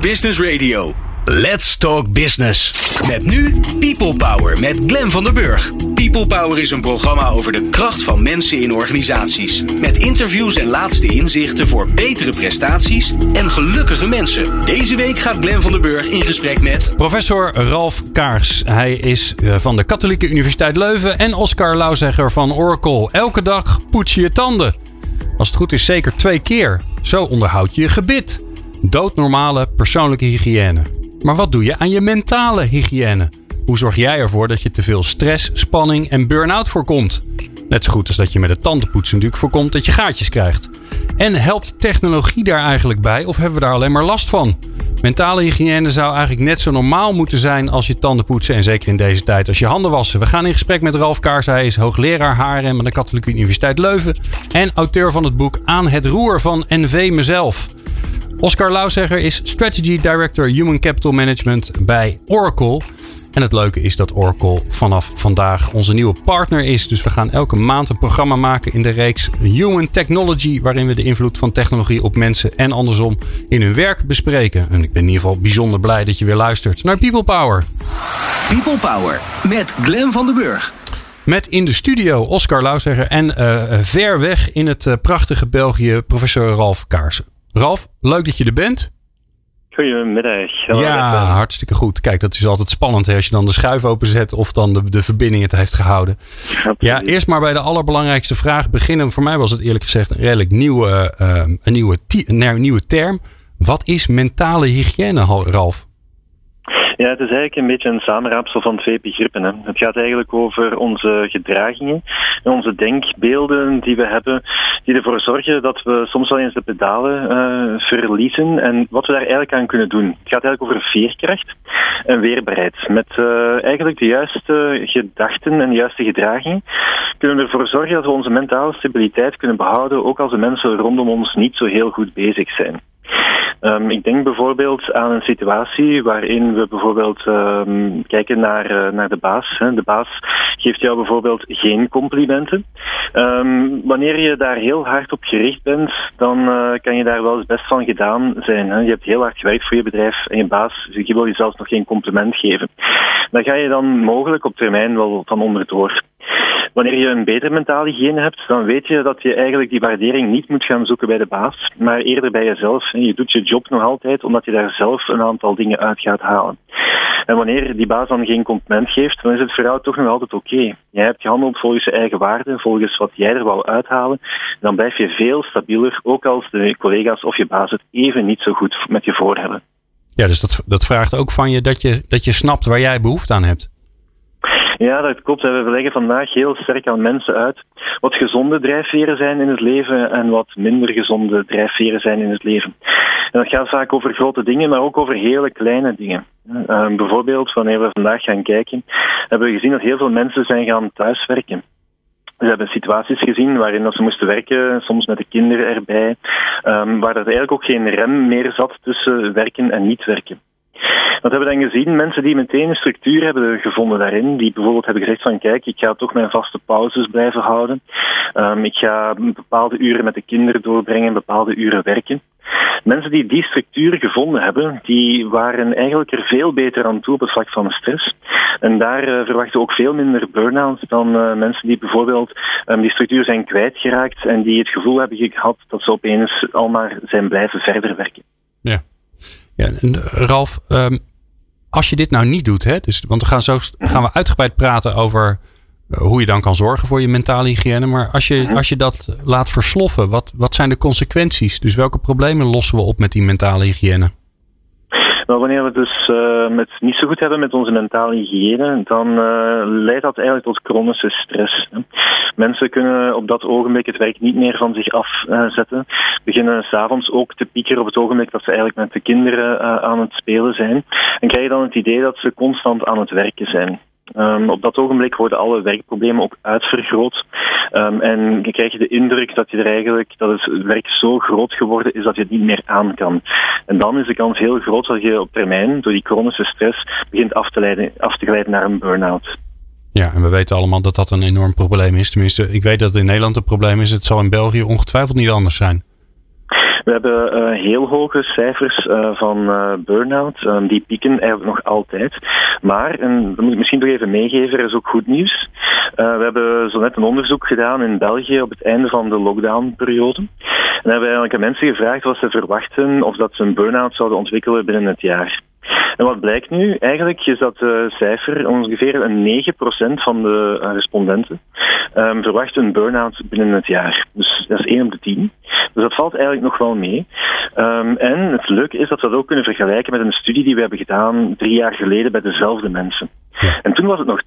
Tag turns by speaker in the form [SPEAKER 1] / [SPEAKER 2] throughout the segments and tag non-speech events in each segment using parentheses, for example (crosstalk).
[SPEAKER 1] Business Radio. Let's Talk Business. Met nu People Power met Glen van der Burg. People Power is een programma over de kracht van mensen in organisaties. Met interviews en laatste inzichten voor betere prestaties en gelukkige mensen. Deze week gaat Glen van der Burg in gesprek met...
[SPEAKER 2] Professor Ralf Kaars. Hij is eh, van de Katholieke Universiteit Leuven en Oscar Lauwzegger van Oracle. Elke dag poets je je tanden. Als het goed is zeker twee keer. Zo onderhoud je je gebit. Doodnormale persoonlijke hygiëne. Maar wat doe je aan je mentale hygiëne? Hoe zorg jij ervoor dat je te veel stress, spanning en burn-out voorkomt? Net zo goed als dat je met het tandenpoetsen natuurlijk voorkomt dat je gaatjes krijgt. En helpt technologie daar eigenlijk bij of hebben we daar alleen maar last van? Mentale hygiëne zou eigenlijk net zo normaal moeten zijn als je tanden poetsen. En zeker in deze tijd als je handen wassen. We gaan in gesprek met Ralf Kaars. Hij is hoogleraar HRM aan de Katholieke Universiteit Leuven. En auteur van het boek Aan het Roer van NV Mezelf. Oscar Lauwzegger is Strategy Director Human Capital Management bij Oracle. En het leuke is dat Oracle vanaf vandaag onze nieuwe partner is. Dus we gaan elke maand een programma maken in de reeks Human Technology. Waarin we de invloed van technologie op mensen en andersom in hun werk bespreken. En ik ben in ieder geval bijzonder blij dat je weer luistert naar People Power.
[SPEAKER 1] People Power met Glen van der Burg.
[SPEAKER 2] Met in de studio Oscar Lauwzegger en uh, ver weg in het uh, prachtige België professor Ralf Kaarsen. Ralf, leuk dat je er bent.
[SPEAKER 3] Goedemiddag.
[SPEAKER 2] Ja, hartstikke goed. Kijk, dat is altijd spannend hè, als je dan de schuif openzet of dan de, de verbinding het heeft gehouden. Ja, eerst maar bij de allerbelangrijkste vraag beginnen. Voor mij was het eerlijk gezegd een redelijk nieuwe, uh, een nieuwe, een nieuwe term. Wat is mentale hygiëne, Ralf?
[SPEAKER 3] Ja, het is eigenlijk een beetje een samenraapsel van twee begrippen. Hè. Het gaat eigenlijk over onze gedragingen en onze denkbeelden die we hebben, die ervoor zorgen dat we soms wel eens de pedalen uh, verliezen en wat we daar eigenlijk aan kunnen doen. Het gaat eigenlijk over veerkracht en weerbaarheid. Met uh, eigenlijk de juiste gedachten en de juiste gedragingen kunnen we ervoor zorgen dat we onze mentale stabiliteit kunnen behouden, ook als de mensen rondom ons niet zo heel goed bezig zijn. Um, ik denk bijvoorbeeld aan een situatie waarin we bijvoorbeeld um, kijken naar, uh, naar de baas. Hè. De baas geeft jou bijvoorbeeld geen complimenten. Um, wanneer je daar heel hard op gericht bent, dan uh, kan je daar wel eens best van gedaan zijn. Hè. Je hebt heel hard gewerkt voor je bedrijf en je baas je wil je zelfs nog geen compliment geven. Daar ga je dan mogelijk op termijn wel van onderdoor. Wanneer je een betere mentale hygiëne hebt, dan weet je dat je eigenlijk die waardering niet moet gaan zoeken bij de baas, maar eerder bij jezelf. En je doet je job nog altijd omdat je daar zelf een aantal dingen uit gaat halen. En wanneer die baas dan geen compliment geeft, dan is het voor jou toch nog altijd oké. Okay. Jij hebt gehandeld volgens je eigen waarden, volgens wat jij er wou uithalen. Dan blijf je veel stabieler, ook als de collega's of je baas het even niet zo goed met je voor hebben.
[SPEAKER 2] Ja, dus dat, dat vraagt ook van je dat, je dat je snapt waar jij behoefte aan hebt.
[SPEAKER 3] Ja, dat klopt. We leggen vandaag heel sterk aan mensen uit wat gezonde drijfveren zijn in het leven en wat minder gezonde drijfveren zijn in het leven. En dat gaat vaak over grote dingen, maar ook over hele kleine dingen. Uh, bijvoorbeeld, wanneer we vandaag gaan kijken, hebben we gezien dat heel veel mensen zijn gaan thuiswerken. We hebben situaties gezien waarin ze moesten werken, soms met de kinderen erbij, um, waar er eigenlijk ook geen rem meer zat tussen werken en niet werken. Wat hebben we dan gezien? Mensen die meteen een structuur hebben gevonden daarin, die bijvoorbeeld hebben gezegd van kijk, ik ga toch mijn vaste pauzes blijven houden. Um, ik ga bepaalde uren met de kinderen doorbrengen, bepaalde uren werken. Mensen die die structuur gevonden hebben, die waren eigenlijk er veel beter aan toe op het vlak van stress. En daar uh, verwachten we ook veel minder burn-out dan uh, mensen die bijvoorbeeld um, die structuur zijn kwijtgeraakt en die het gevoel hebben gehad dat ze opeens al maar zijn blijven verder werken.
[SPEAKER 2] Ja. En Ralf, um, als je dit nou niet doet, hè, dus, want we gaan zo gaan we uitgebreid praten over uh, hoe je dan kan zorgen voor je mentale hygiëne. Maar als je, als je dat laat versloffen, wat, wat zijn de consequenties? Dus welke problemen lossen we op met die mentale hygiëne?
[SPEAKER 3] Nou, wanneer we dus uh, het niet zo goed hebben met onze mentale hygiëne, dan uh, leidt dat eigenlijk tot chronische stress. Hè. Mensen kunnen op dat ogenblik het werk niet meer van zich afzetten. Beginnen s'avonds ook te piekeren op het ogenblik dat ze eigenlijk met de kinderen uh, aan het spelen zijn. En krijg je dan het idee dat ze constant aan het werken zijn. Um, op dat ogenblik worden alle werkproblemen ook uitvergroot. Um, en je de indruk dat je er eigenlijk, dat het werk zo groot geworden is dat je het niet meer aan kan. En dan is de kans heel groot dat je op termijn, door die chronische stress, begint af te, leiden, af te glijden naar een burn-out.
[SPEAKER 2] Ja, en we weten allemaal dat dat een enorm probleem is. Tenminste, ik weet dat het in Nederland een probleem is. Het zal in België ongetwijfeld niet anders zijn.
[SPEAKER 3] We hebben heel hoge cijfers van burn-out. Ehm, die pieken eigenlijk nog altijd. Maar, en dat moet ik misschien nog even meegeven, er is ook goed nieuws. we hebben zo net een onderzoek gedaan in België op het einde van de lockdownperiode. En hebben we eigenlijk aan mensen gevraagd wat ze verwachten of dat ze een burn-out zouden ontwikkelen binnen het jaar. En wat blijkt nu? Eigenlijk is dat uh, cijfer ongeveer een 9% van de uh, respondenten um, verwacht een burn-out binnen het jaar. Dus dat is 1 op de 10. Dus dat valt eigenlijk nog wel mee. Um, en het leuke is dat we dat ook kunnen vergelijken met een studie die we hebben gedaan drie jaar geleden bij dezelfde mensen. Ja. En toen was het nog 12%.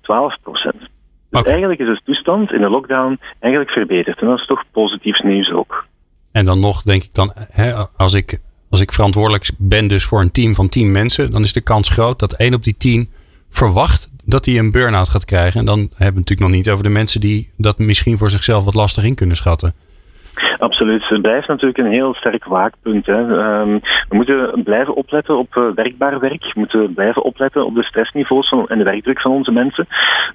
[SPEAKER 3] Dus eigenlijk is de toestand in de lockdown eigenlijk verbeterd. En dat is toch positief nieuws ook.
[SPEAKER 2] En dan nog denk ik dan, hè, als ik als ik verantwoordelijk ben dus voor een team van 10 mensen, dan is de kans groot dat één op die 10 verwacht dat hij een burn-out gaat krijgen. En dan hebben we het natuurlijk nog niet over de mensen die dat misschien voor zichzelf wat lastig in kunnen schatten.
[SPEAKER 3] Absoluut. Het blijft natuurlijk een heel sterk waakpunt. Hè. Um, we moeten blijven opletten op uh, werkbaar werk. We moeten blijven opletten op de stressniveaus van, en de werkdruk van onze mensen.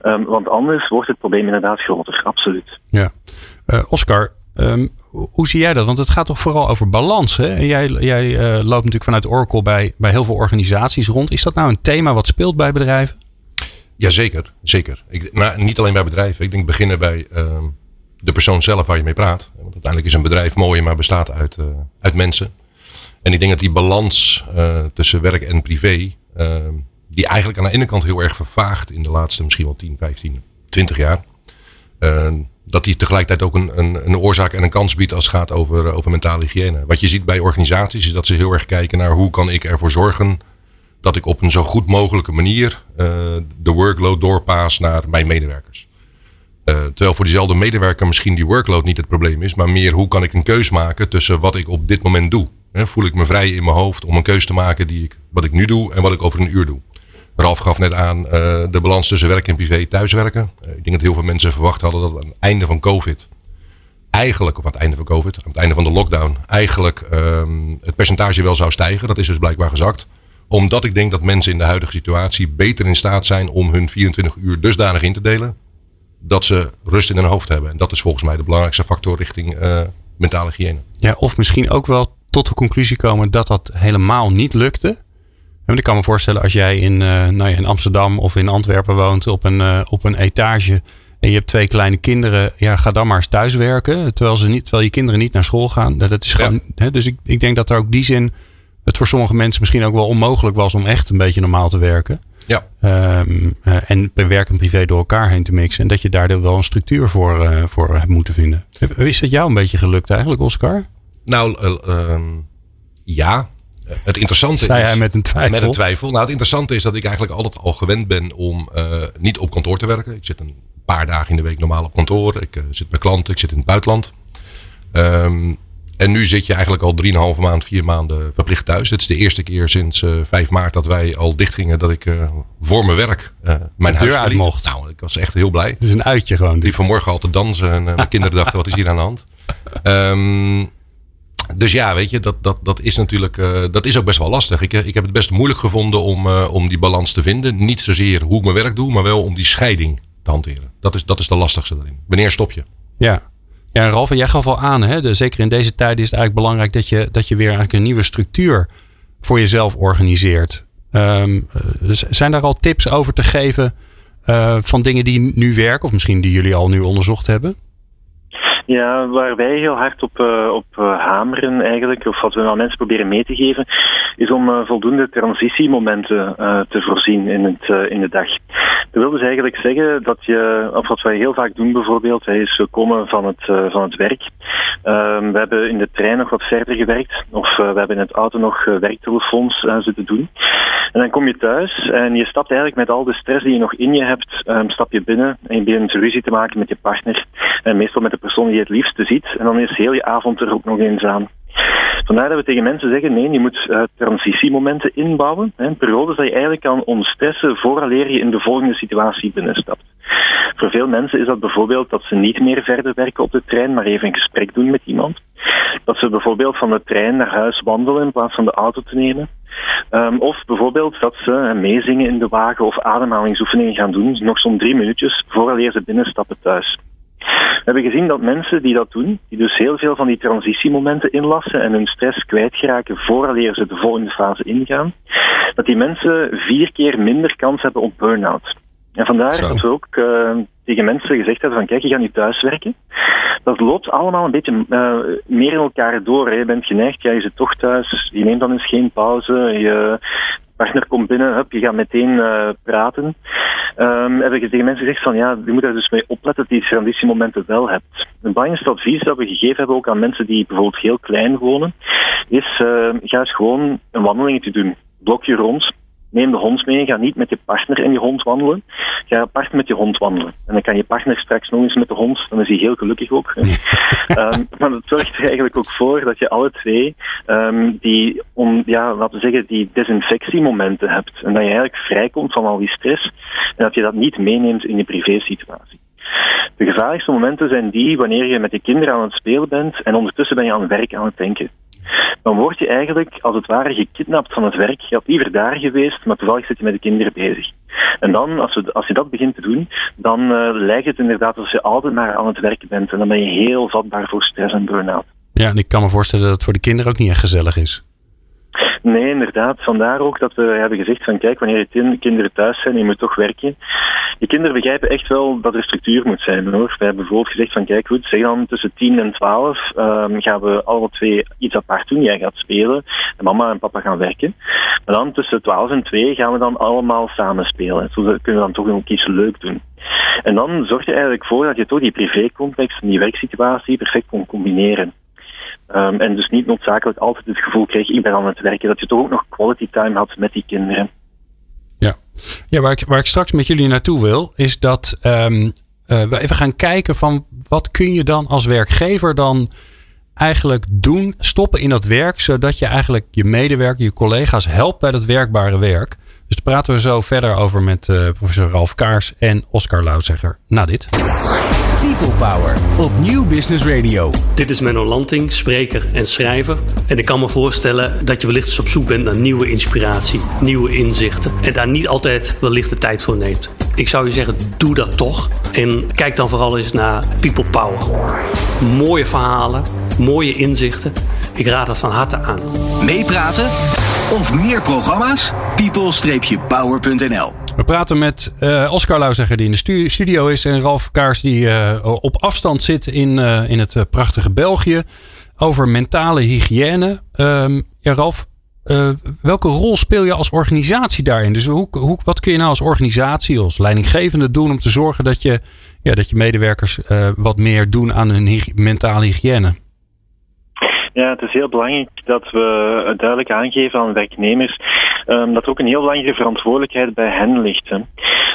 [SPEAKER 3] Um, want anders wordt het probleem inderdaad groter. Absoluut.
[SPEAKER 2] Ja. Uh, Oscar, um, hoe zie jij dat? Want het gaat toch vooral over balans. Hè? Jij, jij uh, loopt natuurlijk vanuit Oracle bij, bij heel veel organisaties rond. Is dat nou een thema wat speelt bij bedrijven?
[SPEAKER 4] Jazeker, zeker. Ik, maar niet alleen bij bedrijven. Ik denk beginnen bij uh, de persoon zelf waar je mee praat. Want uiteindelijk is een bedrijf mooi, maar bestaat uit, uh, uit mensen. En ik denk dat die balans uh, tussen werk en privé, ehm, die eigenlijk aan de ene kant heel erg vervaagt in de laatste misschien wel 10, 15, 20 jaar. Dat die tegelijkertijd ook een, een, een, oorzaak en een kans biedt als het gaat over, over mentale hygiëne. Wat je ziet bij organisaties is dat ze heel erg kijken naar hoe kan ik ervoor zorgen dat ik op een zo goed mogelijke manier uh, de workload doorpaas naar mijn medewerkers. Uh, terwijl voor diezelfde medewerker misschien die workload niet het probleem is, maar meer hoe kan ik een keus maken tussen wat ik op dit moment doe. Voel ik me vrij in mijn hoofd om een keus te maken die ik, wat ik nu doe en wat ik over een uur doe. Ralf gaf net aan uh, de balans tussen werk en privé thuiswerken. Uh, ik denk dat heel veel mensen verwacht hadden dat aan het einde van COVID, eigenlijk, of aan het einde van COVID, aan het einde van de lockdown, eigenlijk um, het percentage wel zou stijgen. Dat is dus blijkbaar gezakt. Omdat ik denk dat mensen in de huidige situatie beter in staat zijn om hun 24 uur dusdanig in te delen. Dat ze rust in hun hoofd hebben. En dat is volgens mij de belangrijkste factor richting uh, mentale hygiëne.
[SPEAKER 2] Ja, of misschien ook wel tot de conclusie komen dat dat helemaal niet lukte. En ik kan me voorstellen als jij in, uh, nou ja, in Amsterdam of in Antwerpen woont op een, uh, op een etage en je hebt twee kleine kinderen, ja, ga dan maar eens thuiswerken. Terwijl, ze niet, terwijl je kinderen niet naar school gaan. Dat is gewoon, hè, dus ik, ik denk dat er ook die zin het voor sommige mensen misschien ook wel onmogelijk was om echt een beetje normaal te werken.
[SPEAKER 4] Ja.
[SPEAKER 2] Um, uh, en werk en privé door elkaar heen te mixen. En dat je daar wel een structuur voor, uh, voor hebt moeten vinden. Is dat jou een beetje gelukt eigenlijk, Oscar?
[SPEAKER 4] Nou, uh, ja. Het interessante
[SPEAKER 2] Zei is, hij met een twijfel?
[SPEAKER 4] Met een twijfel. Nou, het interessante is dat ik eigenlijk altijd al gewend ben om uh, niet op kantoor te werken. Ik zit een paar dagen in de week normaal op kantoor. Ik uh, zit bij klanten, ik zit in het buitenland. Um, en nu zit je eigenlijk al 3,5 maand, 4 maanden verplicht thuis. Het is de eerste keer sinds uh, 5 maart dat wij al dicht gingen dat ik voor mijn werk mijn
[SPEAKER 2] huis uit mocht.
[SPEAKER 4] Nou, ik was echt heel blij.
[SPEAKER 2] Het is een uitje gewoon.
[SPEAKER 4] Die vanmorgen al te dansen en mijn kinderen dachten wat is hier aan de hand. Um, dus ja, weet je, dat, dat, dat is natuurlijk uh, dat is ook best wel lastig. Ik, ik heb het best moeilijk gevonden om, uh, om die balans te vinden. Niet zozeer hoe ik mijn werk doe, maar wel om die scheiding te hanteren. Dat is, dat is de lastigste erin. Wanneer stop je?
[SPEAKER 2] Ja. Ja, Ralf, jij gaf al aan, hè, zeker in deze tijd is het eigenlijk belangrijk dat je, dat je weer eigenlijk een nieuwe structuur voor jezelf organiseert. Um, zijn daar al tips over te geven van dingen die nu werken, of misschien die jullie al nu onderzocht hebben?
[SPEAKER 3] Ja, waar wij heel hard op, uh, op uh, hameren eigenlijk, of wat we aan mensen proberen mee te geven, is om uh, voldoende transitiemomenten te voorzien in, het, in de dag. Dat wil dus eigenlijk zeggen dat je, of wat wij heel vaak doen bijvoorbeeld, is komen van het, van het werk. Ehm, we hebben in de trein nog wat verder gewerkt, of we hebben in het auto nog werktelefoons zitten doen. En dan kom je thuis en je stapt eigenlijk met al de stress die je nog in je hebt, um, stap je binnen en je begint ruzie te maken met je partner. En meestal met de persoon die je het liefste ziet. En dan is heel je avond er ook nog eens aan. Vandaar dat we tegen mensen zeggen, nee, je moet uh, transitiemomenten inbouwen. Hè, periodes dat je eigenlijk kan ontstressen vooraleer je in de volgende situatie binnenstapt. Voor veel mensen is dat bijvoorbeeld dat ze niet meer verder werken op de trein, maar even een gesprek doen met iemand. Dat ze bijvoorbeeld van de trein naar huis wandelen in plaats van de auto te nemen. Um, of bijvoorbeeld dat ze uh, meezingen in de wagen of ademhalingsoefeningen gaan doen, nog zo'n drie minuutjes vooraleer ze binnenstappen thuis. Hebben gezien dat mensen die dat doen, die dus heel veel van die transitiemomenten inlassen en hun stress kwijtgeraken vooraleer ze de volgende fase ingaan, dat die mensen vier keer minder kans hebben op burn-out. En vandaar
[SPEAKER 2] Zo.
[SPEAKER 3] dat we ook eh, tegen mensen gezegd hebben van kijk, je gaat nu thuiswerken. Dat loopt allemaal een beetje eh, meer in elkaar door. hè. Je bent geneigd, ja, je zit toch thuis, je neemt dan eens geen pauze, je partner komt binnen, je gaat meteen eh, praten. Ehm hebben tegen mensen gezegd van ja, je moet er dus mee opletten dat je die transitiemomenten wel hebt. Het belangrijkste advies dat we gegeven hebben ook aan mensen die bijvoorbeeld heel klein wonen, is eh, ga eens gewoon een wandelingetje doen. Blok je rond, neem de hond mee, ga niet met je partner en je hond wandelen. Ga apart met je hond wandelen. En dan kan je partner straks nog eens met de hond, dan is hij heel gelukkig ook. (laughs) Ehm, maar dat zorgt er eigenlijk ook voor dat je alle twee ehm, die, om, ja, laten we zeggen, die desinfectiemomenten hebt. En dat je eigenlijk vrijkomt van al die stress en dat je dat niet meeneemt in je privésituatie. De gevaarlijkste momenten zijn die wanneer je met je kinderen aan het spelen bent en ondertussen ben je aan het werk aan het denken. Dan word je eigenlijk als het ware gekidnapt van het werk. Je had liever daar geweest, maar toevallig zit je met de kinderen bezig. En dan, als, als je dat begint te doen, dan eh, lijkt het inderdaad alsof je altijd maar aan het werken bent. En dan ben je heel vatbaar voor stress en burn-out.
[SPEAKER 2] Ja, en ik kan me voorstellen dat het voor de kinderen ook niet echt gezellig is.
[SPEAKER 3] Nee, inderdaad. Vandaar ook dat we hebben gezegd van kijk, wanneer je kinderen thuis zijn je moet toch werken. Je kinderen begrijpen echt wel dat er structuur moet zijn hoor. We hebben bijvoorbeeld gezegd van kijk goed, zeg dan tussen 10 en 12 ehm, gaan we alle twee iets apart doen. Jij gaat spelen en mama en papa gaan werken. Maar dan tussen 12 en 2 gaan we dan allemaal samen spelen. Zo kunnen we dan toch ook iets leuk doen. En dan zorg je eigenlijk voor dat je toch die privécontext en die werksituatie perfect kon combineren. Ehm, en dus niet noodzakelijk altijd het gevoel kreeg, ik ben aan het werken, dat je toch ook nog quality time had met die kinderen.
[SPEAKER 2] Ja, ja waar, ik, ik straks met jullie naartoe wil, is dat ehm, eh, we even gaan kijken van wat kun je dan als werkgever dan eigenlijk doen, stoppen in dat werk, zodat je eigenlijk je medewerker, je collega's helpt bij dat werkbare werk. Dus daar praten we zo verder over met eh, professor Ralf Kaars en Oscar Loudzegger na dit.
[SPEAKER 1] People Power op Nieuw Business Radio.
[SPEAKER 5] Dit is Menno Lanting, spreker en schrijver. En ik kan me voorstellen dat je wellicht eens op zoek bent naar nieuwe inspiratie, nieuwe inzichten. En daar niet altijd wellicht de tijd voor neemt. Ik zou je zeggen, doe dat toch. En kijk dan vooral eens naar People Power. Mooie verhalen, mooie inzichten. Ik raad het van harte aan.
[SPEAKER 1] Meepraten of meer programma's? people-power.nl
[SPEAKER 2] We praten met eh, Oscar Loudzegger die in de stu- studio is en Ralf Kaars die eh, op afstand zit in, eh, in het prachtige België over mentale hygiëne. Ja, Ralf, welke rol speel je als organisatie daarin? Dus hoe, hoe, wat kun je nou als organisatie, als leidinggevende doen om te zorgen dat je, ja, dat je medewerkers wat meer doen aan hun mentale hygiëne?
[SPEAKER 3] Ja, het is heel belangrijk dat we duidelijk aangeven aan werknemers ehm, dat er ook een heel belangrijke verantwoordelijkheid bij hen ligt. Hè.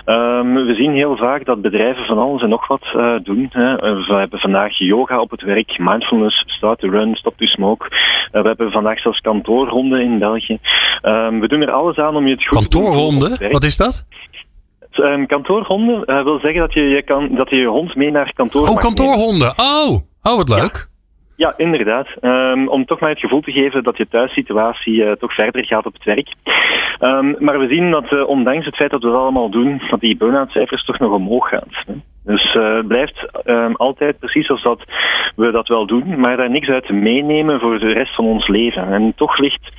[SPEAKER 3] Ehm, we zien heel vaak dat bedrijven van alles en nog wat eh, doen. Hè. Eh, We hebben vandaag yoga op het werk, mindfulness, start to run, stop to smoke. Eh, we hebben vandaag zelfs kantoorhonden in België. Ehm, we doen er alles aan om je het goed te doen werk.
[SPEAKER 2] wat is dat?
[SPEAKER 3] Ehm, kantoorhonden wil zeggen dat je je, kan, dat je je hond mee naar kantoor
[SPEAKER 2] Oh, kantoorhonden. Oh, oh wat leuk.
[SPEAKER 3] Ja, inderdaad. Ehm, om toch maar het gevoel te geven dat je thuissituatie eh, toch verder gaat op het werk. Ehm, maar we zien dat eh, ondanks het feit dat we dat allemaal doen, dat die burn-out cijfers toch nog omhoog gaan. hè. Dus eh, het blijft ehm, altijd precies zoals dat we dat wel doen, maar daar niks uit meenemen voor de rest van ons leven. En toch ligt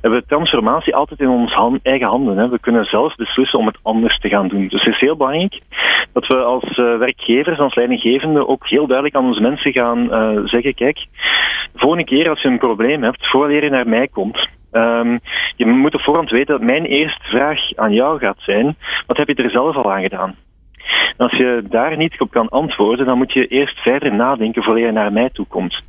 [SPEAKER 3] hebben we transformatie altijd in han- eigen handen. Hè. We kunnen zelf beslissen om het anders te gaan doen. Dus het is heel belangrijk dat we als eh, werkgevers, als leidinggevenden ook heel duidelijk aan onze mensen gaan eh, zeggen, kijk, de volgende keer als je een probleem hebt, voordat je naar mij komt, ehm, je moet op voorhand weten dat mijn eerste vraag aan jou gaat zijn, wat heb je er zelf al aan gedaan? Als je daar niet op kan antwoorden, dan moet je eerst verder nadenken voordat je naar mij toe komt.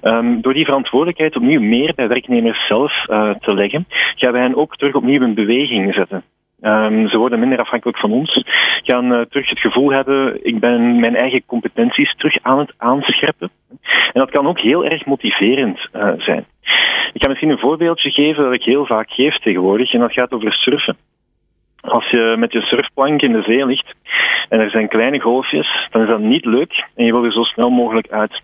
[SPEAKER 3] Ehm, door die verantwoordelijkheid opnieuw meer bij werknemers zelf eh, te leggen, gaan wij hen ook terug opnieuw in beweging zetten. Ehm, ze worden minder afhankelijk van ons, gaan eh, terug het gevoel hebben, ik ben mijn eigen competenties terug aan het aanscherpen. En dat kan ook heel erg motiverend eh, zijn. Ik ga misschien een voorbeeldje geven dat ik heel vaak geef tegenwoordig, en dat gaat over surfen. Als je met je surfplank in de zee ligt en er zijn kleine golfjes, dan is dat niet leuk en je wil er zo snel mogelijk uit.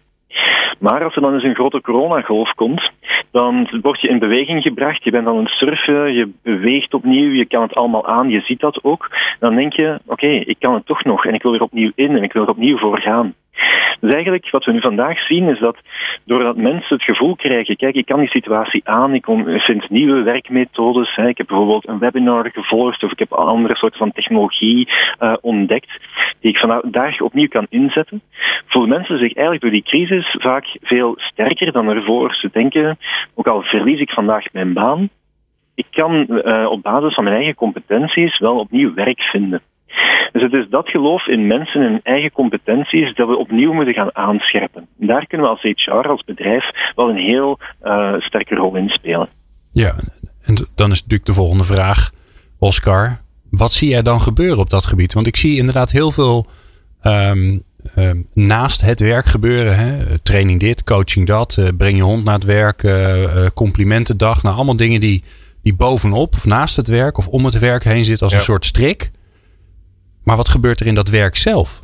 [SPEAKER 3] Maar als er dan eens een grote coronagolf komt, dan word je in beweging gebracht, je bent aan het surfen, je beweegt opnieuw, je kan het allemaal aan, je ziet dat ook. Dan denk je, oké, ik kan het toch nog en ik wil er opnieuw in en ik wil er opnieuw voor gaan. Dus eigenlijk wat we nu vandaag zien is dat doordat mensen het gevoel krijgen, kijk, ik kan die situatie aan, ik vind nieuwe werkmethodes, hè, ik heb bijvoorbeeld een webinar gevolgd of ik heb andere soorten van technologie uh, ontdekt, die ik vandaag opnieuw kan inzetten, voelen mensen zich eigenlijk door die crisis vaak veel sterker dan ervoor. Ze denken, ook al verlies ik vandaag mijn baan, ik kan uh, op basis van mijn eigen competenties wel opnieuw werk vinden. Dus het is dat geloof in mensen en eigen competenties dat we opnieuw moeten gaan aanscherpen. daar kunnen we als HR, als bedrijf, wel een heel uh, sterke rol in spelen.
[SPEAKER 2] Ja, en dan is natuurlijk de volgende vraag, Oscar. Wat zie jij dan gebeuren op dat gebied? Want ik zie inderdaad heel veel um, um, naast het werk gebeuren. Hè? Training dit, coaching dat, uh, breng je hond naar het werk, uh, complimentendag. Nou, allemaal dingen die, die bovenop of naast het werk of om het werk heen zitten als een soort strik. Maar wat gebeurt er in dat werk zelf?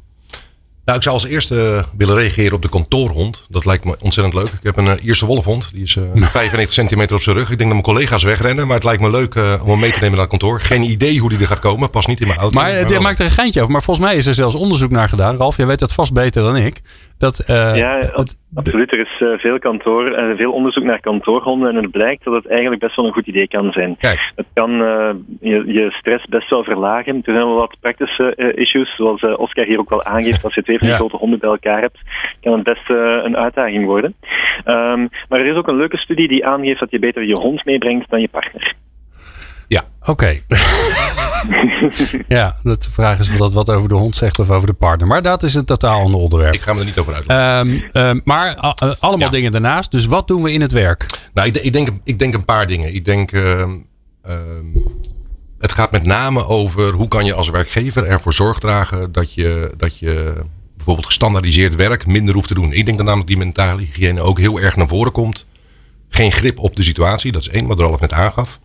[SPEAKER 4] Nou, ik zou als eerste willen reageren op de kantoorhond. Dat lijkt me ontzettend leuk. Ik heb een uh, Ierse wolfhond. Die is (laughs) uh, 95 centimeter op zijn rug. Ik denk dat mijn collega's wegrennen. Maar het lijkt me leuk uh, om hem mee te nemen naar het kantoor. Geen idee hoe die er gaat komen. Pas niet in mijn auto.
[SPEAKER 2] Maar, maar je maakt er een geintje over. Maar volgens mij is er zelfs onderzoek naar gedaan. Ralf, jij weet dat vast beter dan ik. Dat,
[SPEAKER 3] uh, ja, het, absoluut. Er is uh, veel, kantoor, uh, veel onderzoek naar kantoorhonden en het blijkt dat het eigenlijk best wel een goed idee kan zijn.
[SPEAKER 4] Kijk.
[SPEAKER 3] Het kan je, je, stress best wel verlagen. Er zijn wel wat praktische issues, zoals Oscar hier ook wel aangeeft. Als je twee van die ja. grote honden bij elkaar hebt, kan het best een uitdaging worden. Um, maar er is ook een leuke studie die aangeeft dat je beter je hond meebrengt dan je partner.
[SPEAKER 4] Ja.
[SPEAKER 2] Oké. (laughs) ja, de vraag is of dat wat over de hond zegt of over de partner. Maar dat is een totaal ander onderwerp.
[SPEAKER 4] Ik ga me er niet over uitleggen.
[SPEAKER 2] Um, um, maar uh, allemaal ja. dingen daarnaast. Dus wat doen we in het werk?
[SPEAKER 4] Nou, ik, ik, denk, ik denk een paar dingen. Ik denk... Uh, het gaat met name over hoe kan je als werkgever ervoor zorg dragen dat je, dat je bijvoorbeeld gestandaardiseerd werk minder hoeft te doen. Ik denk dat namelijk die mentale hygiëne ook heel erg naar voren komt. Geen grip op de situatie, dat is één, wat Ralf net aangaf.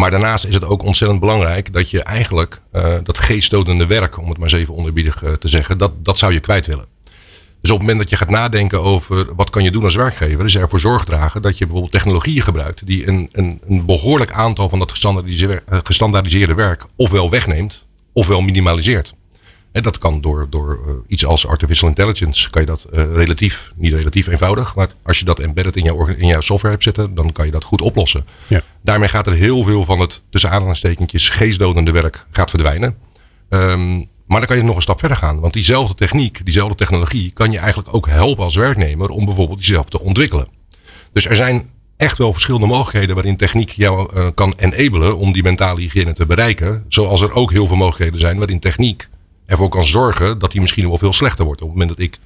[SPEAKER 4] Maar daarnaast is het ook ontzettend belangrijk dat je eigenlijk uh, dat geestdodende werk, om het maar eens even onderbiedig uh, te zeggen, dat, dat zou je kwijt willen. Dus op het moment dat je gaat nadenken over wat kan je doen als werkgever, is ervoor zorg dragen dat je bijvoorbeeld technologieën gebruikt die een, een, een behoorlijk aantal van dat gestandaardiseerde, gestandaardiseerde werk ofwel wegneemt ofwel minimaliseert. En dat kan door, door uh, iets als artificial intelligence, kan je dat uh, relatief, niet relatief eenvoudig, maar als je dat embedded in jouw, in jouw software hebt zitten, dan kan je dat goed oplossen.
[SPEAKER 2] Ja.
[SPEAKER 4] Daarmee gaat er heel veel van het tussen aanhalingstekentjes geestdodende werk gaat verdwijnen. Um, maar dan kan je nog een stap verder gaan. Want diezelfde techniek, diezelfde technologie kan je eigenlijk ook helpen als werknemer om bijvoorbeeld jezelf te ontwikkelen. Dus er zijn echt wel verschillende mogelijkheden waarin techniek jou uh, kan enablen om die mentale hygiëne te bereiken. Zoals er ook heel veel mogelijkheden zijn waarin techniek ervoor kan zorgen dat die misschien wel veel slechter wordt. Op het moment dat ik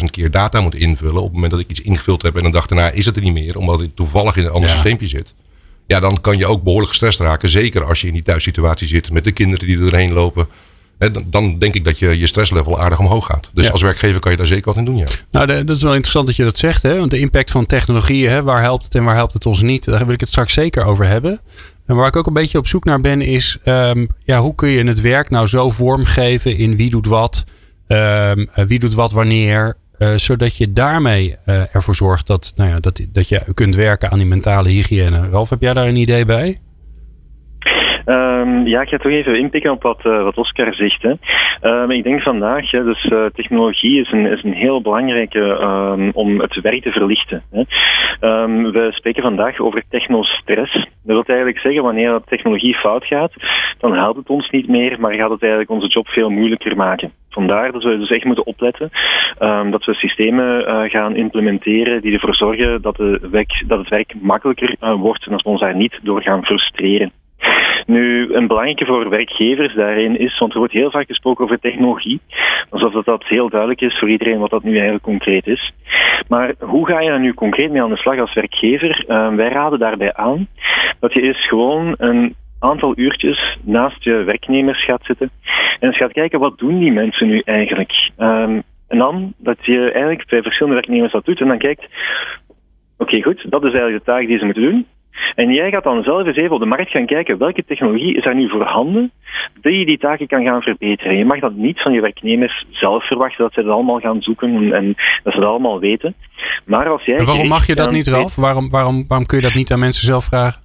[SPEAKER 4] 20.000 keer data moet invullen, op het moment dat ik iets ingevuld heb en een dag daarna is het er niet meer, omdat het toevallig in een ander ja. systeempje zit. Ja, dan kan je ook behoorlijk gestrest raken. Zeker als je in die thuissituatie zit met de kinderen die er doorheen lopen. Dan denk ik dat je, je stresslevel aardig omhoog gaat. Dus ja. als werkgever kan je daar zeker wat in doen. Ja.
[SPEAKER 2] Nou, de, dat is wel interessant dat je dat zegt. Hè? Want de impact van technologieën, hè? waar helpt het en waar helpt het ons niet? Daar wil ik het straks zeker over hebben. En waar ik ook een beetje op zoek naar ben, is um, ja, hoe kun je het werk nou zo vormgeven in wie doet wat, um, wie doet wat wanneer, uh, zodat je daarmee uh, ervoor zorgt dat, nou ja, dat, dat je kunt werken aan die mentale hygiëne. Ralf, heb jij daar een idee bij?
[SPEAKER 3] Um, ja, ik ga toch even inpikken op wat, uh, wat Oscar zegt. Hè. Um, ik denk vandaag, hè, dus uh, technologie is een, is een heel belangrijke um, om het werk te verlichten. Hè. we spreken vandaag over technostress. Dat wil eigenlijk zeggen, wanneer technologie fout gaat, dan helpt het ons niet meer, maar gaat het eigenlijk onze job veel moeilijker maken. Vandaar dat we dus echt moeten opletten dat we systemen uh, gaan implementeren die ervoor zorgen dat, de dat het werk makkelijker wordt en dat we ons daar niet door gaan frustreren. Nu, een belangrijke voor werkgevers daarin is, want er wordt heel vaak gesproken over technologie, alsof dat, dat heel duidelijk is voor iedereen wat dat nu eigenlijk concreet is. Maar hoe ga je er nu concreet mee aan de slag als werkgever? Uh, wij raden daarbij aan dat je eerst gewoon een aantal uurtjes naast je werknemers gaat zitten en eens gaat kijken wat doen die mensen nu eigenlijk. Um, en dan dat je eigenlijk bij verschillende werknemers dat doet en dan kijkt, oké goed, dat is eigenlijk de taak die ze moeten doen. En jij gaat dan zelf eens even op de markt gaan kijken welke technologie is er nu voorhanden dat je die taken kan gaan verbeteren. Je mag dat niet van je werknemers zelf verwachten dat ze het allemaal gaan zoeken en, en dat ze dat allemaal weten. Maar als jij
[SPEAKER 2] en waarom mag je dat niet, Ralf? Waarom, waarom, waarom kun je dat niet aan mensen zelf vragen?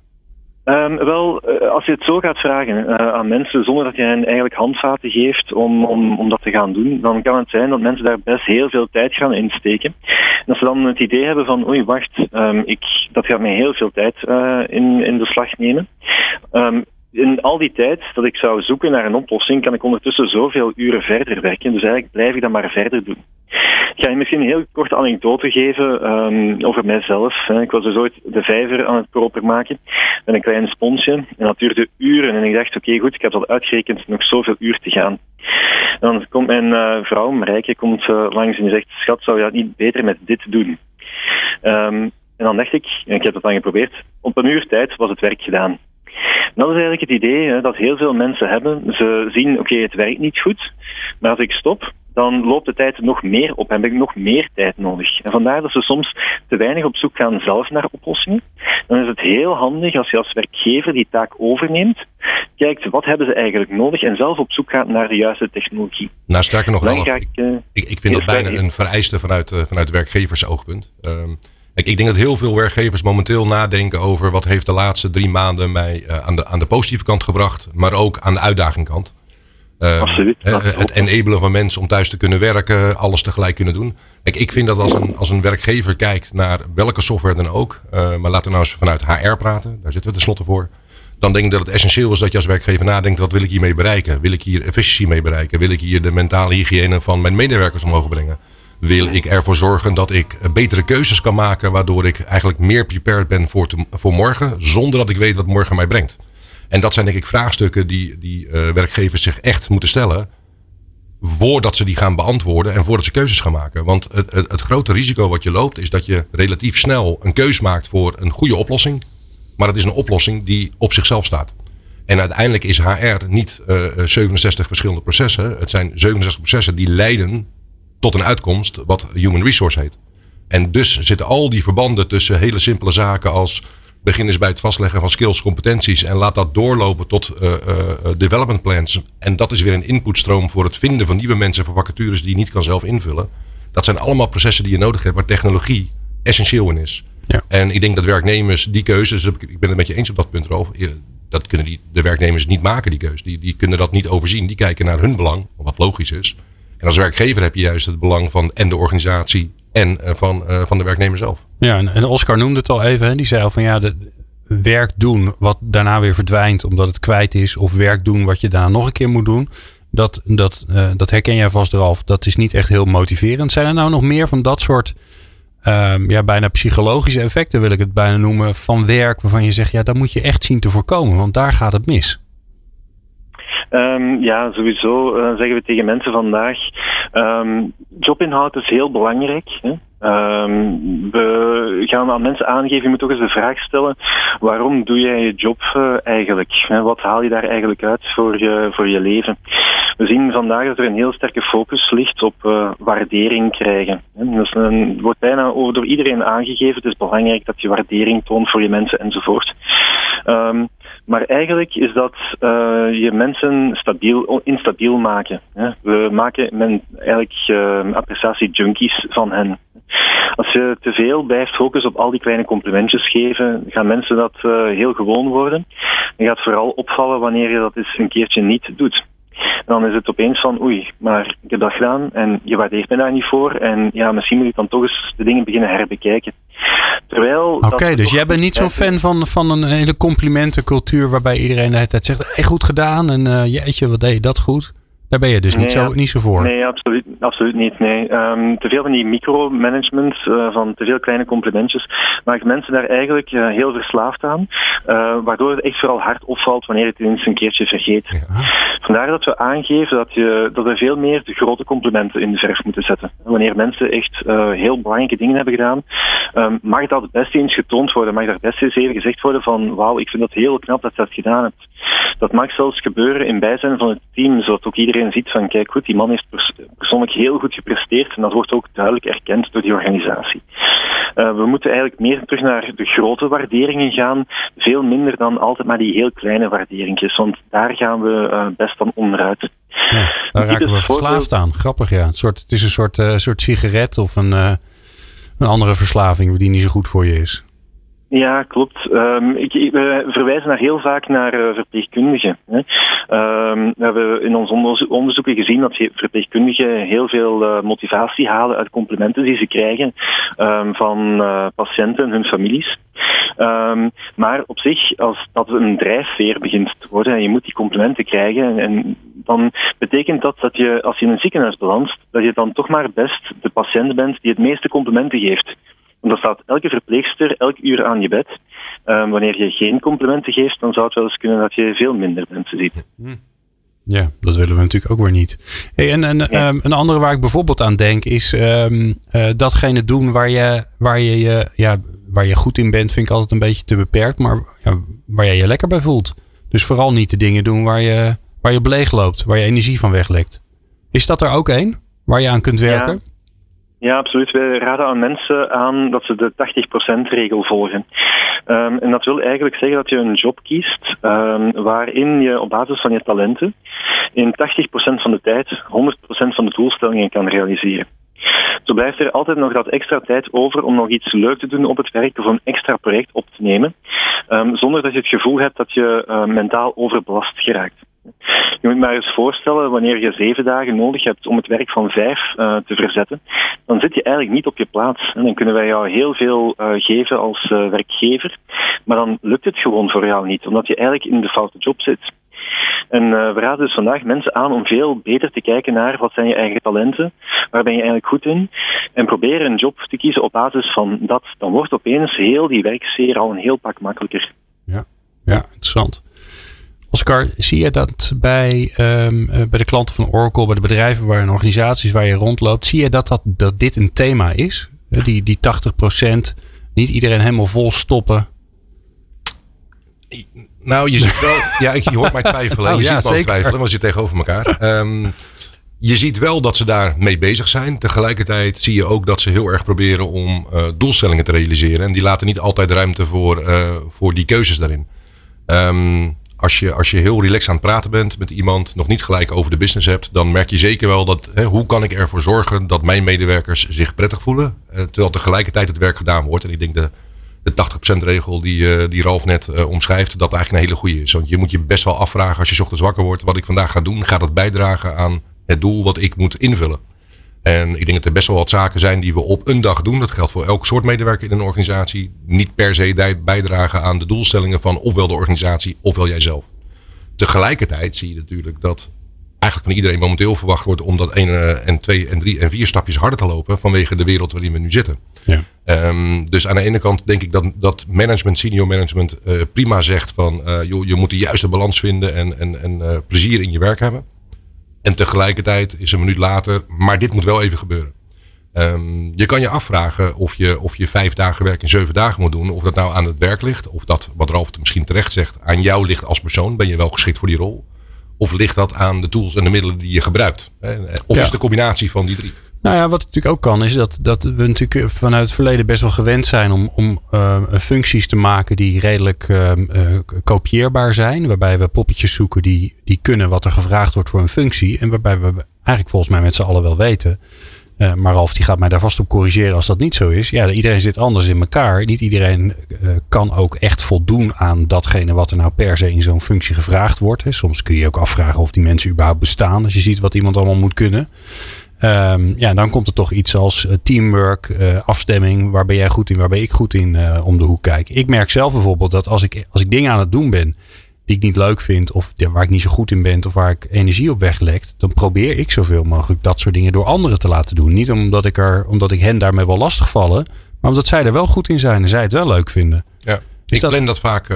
[SPEAKER 3] Um, wel, uh, als je het zo gaat vragen uh, aan mensen zonder dat je hen eigenlijk handvaten geeft om, om, om dat te gaan doen, dan kan het zijn dat mensen daar best heel veel tijd gaan insteken. En als ze dan het idee hebben van, oei, wacht, um, ik, dat gaat mij heel veel tijd uh, in, in beslag nemen. Um, in al die tijd dat ik zou zoeken naar een oplossing, kan ik ondertussen zoveel uren verder werken. Dus eigenlijk blijf ik dat maar verder doen. Ik ga je misschien een heel korte anekdote geven um, over mijzelf. Ik was dus ooit de vijver aan het proper maken met een klein sponsje. En dat duurde uren. En ik dacht, oké, goed, ik heb al uitgerekend nog zoveel uur te gaan. Dan komt mijn uh, vrouw, Marijke, komt uh, langs en zegt, schat, zou je dat niet beter met dit doen? Um, en dan dacht ik, en ik heb het dan geprobeerd, op een uur tijd was het werk gedaan. Dat is eigenlijk het idee hè, dat heel veel mensen hebben. Ze zien, oké, okay, het werkt niet goed, maar als ik stop, dan loopt de tijd nog meer op en heb ik nog meer tijd nodig. En vandaar dat ze soms te weinig op zoek gaan zelf naar oplossingen. Dan is het heel handig als je als werkgever die taak overneemt, kijkt wat hebben ze eigenlijk nodig en zelf op zoek gaat naar de juiste technologie.
[SPEAKER 4] Nou, sterker nog, Ralf, ik, ik, ik, vind dat bijna een vereiste vanuit, uh, vanuit werkgeversoogpunt. Um, ik, ik denk dat heel veel werkgevers momenteel nadenken over wat heeft de laatste drie maanden mij uh, aan, de, aan de positieve kant gebracht, maar ook aan de uitdagingkant.
[SPEAKER 3] Uh, absoluut,
[SPEAKER 4] absoluut. Het enabelen van mensen om thuis te kunnen werken, alles tegelijk kunnen doen. Kijk, ik vind dat als een, als een werkgever kijkt naar welke software dan ook, uh, maar laten we nou eens vanuit HR praten, daar zitten we tenslotte voor. Dan denk ik dat het essentieel is dat je als werkgever nadenkt, wat wil ik hiermee bereiken? Wil ik hier efficiëntie mee bereiken? Wil ik hier de mentale hygiëne van mijn medewerkers omhoog brengen? Wil ik ervoor zorgen dat ik betere keuzes kan maken, waardoor ik eigenlijk meer prepared ben voor, te, voor morgen, zonder dat ik weet wat morgen mij brengt. En dat zijn denk ik vraagstukken die, die uh, werkgevers zich echt moeten stellen, voordat ze die gaan beantwoorden en voordat ze keuzes gaan maken. Want het, het, grote risico wat je loopt, is dat je relatief snel een keus maakt voor een goede oplossing, maar het is een oplossing die op zichzelf staat. En uiteindelijk is HR niet uh, 67 verschillende processen. Het zijn 67 processen die leiden tot een uitkomst wat human resource heet. En dus zitten al die verbanden tussen hele simpele zaken als begin eens bij het vastleggen van skills, competenties en laat dat doorlopen tot uh, uh, development plans. En dat is weer een inputstroom voor het vinden van nieuwe mensen voor vacatures die je niet kan zelf invullen. Dat zijn allemaal processen die je nodig hebt waar technologie essentieel in is. Ja. En ik denk dat werknemers die keuzes, ik ben het met je eens op dat punt, Rolf, dat kunnen die, de werknemers niet maken, die keuze. Die, die kunnen dat niet overzien. Die kijken naar hun belang, wat logisch is. En als werkgever heb je juist het belang van en de organisatie en uh, van, uh, van de werknemer zelf.
[SPEAKER 2] Ja, en, Oscar noemde het al even. Hè? Die zei al van ja, de, werk doen wat daarna weer verdwijnt omdat het kwijt is. Of werk doen wat je daarna nog een keer moet doen. Dat, dat, uh, dat herken jij vast eraf. Dat is niet echt heel motiverend. Zijn er nou nog meer van dat soort um, ja, bijna psychologische effecten wil ik het bijna noemen. Van werk waarvan je zegt ja, dat moet je echt zien te voorkomen. Want daar gaat het mis.
[SPEAKER 3] Um, ja, sowieso uh, zeggen we tegen mensen vandaag, um, jobinhoud is heel belangrijk. Hè? Um, we gaan aan mensen aangeven, je moet toch eens de vraag stellen, waarom doe jij je job uh, eigenlijk? Wat haal je daar eigenlijk uit voor je, voor je leven? We zien vandaag dat er een heel sterke focus ligt op uh, waardering krijgen. Dus het wordt bijna door iedereen aangegeven, het is belangrijk dat je waardering toont voor je mensen enzovoort. Um, maar eigenlijk is dat uh, je mensen stabiel, instabiel maken. Hè. We maken men eigenlijk uh, appreciatie junkies van hen. Als je te veel blijft focussen op al die kleine complimentjes geven, gaan mensen dat uh, heel gewoon worden. En gaat vooral opvallen wanneer je dat eens een keertje niet doet dan is het opeens van oei, maar ik heb dat gedaan en je waardeert me daar niet voor. En ja, misschien moet ik dan toch eens de dingen beginnen herbekijken.
[SPEAKER 2] Terwijl. Oké, dus jij bent niet zo'n fan van, van een hele complimentencultuur waarbij iedereen de hele tijd zegt: hey, goed gedaan en uh, jeetje, wat deed je dat goed? Daar ben je dus niet, zo, niet zo voor.
[SPEAKER 3] Nee, absoluut, absoluut niet. Nee. Um, te veel van die micromanagement, uh, van te veel kleine complimentjes, maakt mensen daar eigenlijk uh, heel verslaafd aan. Uh, waardoor het echt vooral hard opvalt wanneer je het eens een keertje vergeet. Ja. Vandaar dat we aangeven dat, je, dat we veel meer de grote complimenten in de verf moeten zetten. Wanneer mensen echt heel belangrijke dingen hebben gedaan, um, mag dat best eens getoond worden. Mag daar best eens even gezegd worden van wauw, ik vind dat heel knap dat je dat gedaan hebt. Dat mag zelfs gebeuren in bijzijn van het team, zodat ook iedereen iedereen ziet van kijk goed, die man heeft pers persoonlijk heel goed gepresteerd en dat wordt ook duidelijk erkend door die organisatie. Uh, we moeten eigenlijk meer terug naar de grote waarderingen gaan, veel minder dan altijd maar die heel kleine waarderingen, want daar gaan we uh, best van onderuit.
[SPEAKER 2] Ja, daar raken we verslaafd aan. Grappig ja. Het, soort, het is een soort, uh, soort sigaret of een, een andere verslaving die niet zo goed voor je is.
[SPEAKER 3] Ja, klopt. Um, ik, we verwijzen naar heel vaak naar uh, verpleegkundigen. Hè. Um, we hebben in onze onderzoeken gezien dat verpleegkundigen heel veel uh, motivatie halen uit complimenten die ze krijgen um, van uh, patiënten en hun families. maar op zich, als dat een drijfveer begint te worden en je moet die complimenten krijgen, en, en dan betekent dat dat je, als je in een ziekenhuis belandt, dat je dan toch maar best de patiënt bent die het meeste complimenten geeft. Want dan staat elke verpleegster elk uur aan je bed. Um, wanneer je geen complimenten geeft, dan zou het wel eens kunnen dat je veel minder mensen ziet.
[SPEAKER 2] Hm. Ja, dat willen we natuurlijk ook weer niet. Hey, en, en ja. um, een andere waar ik bijvoorbeeld aan denk is um, uh, datgene doen waar je, waar, je, je, ja, waar je goed in bent, vind ik altijd een beetje te beperkt, maar ja, waar jij je lekker bij voelt. Dus vooral niet de dingen doen waar je, waar je beleeg loopt, waar je energie van weglekt. Is dat er ook één waar je aan kunt werken?
[SPEAKER 3] Ja. Absoluut. Wij raden aan mensen aan dat ze de 80%-regel volgen. Um, en dat wil eigenlijk zeggen dat je een job kiest um, waarin je op basis van je talenten in 80% van de tijd 100% van de doelstellingen kan realiseren. Zo blijft er altijd nog dat extra tijd over om nog iets leuk te doen op het werk of een extra project op te nemen, um, zonder dat je het gevoel hebt dat je mentaal overbelast geraakt. Je moet maar eens voorstellen, wanneer je zeven dagen nodig hebt om het werk van vijf uh, te verzetten, dan zit je eigenlijk niet op je plaats. En dan kunnen wij jou heel veel uh, geven als uh, werkgever, maar dan lukt het gewoon voor jou niet, omdat je eigenlijk in de foute job zit. En uh, we raden dus vandaag mensen aan om veel beter te kijken naar wat zijn je eigen talenten, waar ben je eigenlijk goed in, en proberen een job te kiezen op basis van dat. Dan wordt opeens heel die werksfeer al een heel pak makkelijker.
[SPEAKER 2] Ja, ja interessant. Oscar, zie je dat bij, um, bij de klanten van Oracle, bij de bedrijven waar en organisaties waar je rondloopt, zie je dat, dat, dat dit een thema is? Die, die 80%, niet iedereen helemaal vol stoppen.
[SPEAKER 4] Nou, je ziet wel, (laughs) ja, ik, je hoort mij twijfelen.
[SPEAKER 2] Oh,
[SPEAKER 4] je
[SPEAKER 2] ja,
[SPEAKER 4] ziet
[SPEAKER 2] zeker.
[SPEAKER 4] twijfelen, want we zitten tegenover elkaar. Um, je ziet wel dat ze daar mee bezig zijn. Tegelijkertijd zie je ook dat ze heel erg proberen om uh, doelstellingen te realiseren. En die laten niet altijd ruimte voor, uh, voor die keuzes daarin. Um, als je, als je heel relaxed aan het praten bent met iemand, nog niet gelijk over de business hebt, dan merk je zeker wel dat hè, hoe kan ik ervoor zorgen dat mijn medewerkers zich prettig voelen, uh, terwijl tegelijkertijd het werk gedaan wordt. En ik denk de, de 80% regel die, uh, die Ralf net uh, omschrijft, dat eigenlijk een hele goede is. Want je moet je best wel afvragen als je ochtends wakker wordt, wat ik vandaag ga doen, gaat het bijdragen aan het doel wat ik moet invullen. En ik denk dat er best wel wat zaken zijn die we op een dag doen. Dat geldt voor elk soort medewerker in een organisatie. Niet per se bijdragen aan de doelstellingen van ofwel de organisatie ofwel jijzelf. Tegelijkertijd zie je natuurlijk dat eigenlijk van iedereen momenteel verwacht wordt om dat 1 en 2 en 3 en 4 stapjes harder te lopen vanwege de wereld waarin we nu zitten.
[SPEAKER 2] Ja.
[SPEAKER 4] Um, dus aan de ene kant denk ik dat, dat management, senior management, uh, prima zegt van uh, joh, je moet de juiste balans vinden en, en, en uh, plezier in je werk hebben. En tegelijkertijd is een minuut later, maar dit moet wel even gebeuren. Um, je kan je afvragen of je, of je vijf dagen werk in zeven dagen moet doen. Of dat nou aan het werk ligt. Of dat, wat Ralf misschien terecht zegt, aan jou ligt als persoon. Ben je wel geschikt voor die rol? Of ligt dat aan de tools en de middelen die je gebruikt? Of ja. is de combinatie van die drie?
[SPEAKER 2] Nou ja, wat natuurlijk ook kan, is dat, dat we natuurlijk vanuit het verleden best wel gewend zijn om, om uh, functies te maken die redelijk uh, kopieerbaar zijn. Waarbij we poppetjes zoeken die, die kunnen wat er gevraagd wordt voor een functie. En waarbij we eigenlijk volgens mij met z'n allen wel weten. Maar Ralf die gaat mij daar vast op corrigeren als dat niet zo is. Ja, iedereen zit anders in elkaar. Niet iedereen kan ook echt voldoen aan datgene wat er nou per se in zo'n functie gevraagd wordt. Soms kun je ook afvragen of die mensen überhaupt bestaan. Als je ziet wat iemand allemaal moet kunnen. Um, ja, dan komt er toch iets als uh, teamwork, uh, afstemming. Waar ben jij goed in, waar ben ik goed in uh, om de hoek kijken. Ik merk zelf bijvoorbeeld dat als ik, als ik dingen aan het doen ben die ik niet leuk vind. Of waar ik niet zo goed in ben. Of waar ik energie op weglekt. Dan probeer ik zoveel mogelijk dat soort dingen door anderen te laten doen. Niet omdat ik, er, omdat ik hen daarmee wel lastig vallen. Maar omdat zij er wel goed in zijn en zij het wel leuk vinden.
[SPEAKER 4] Ja, Is ik plan dat vaak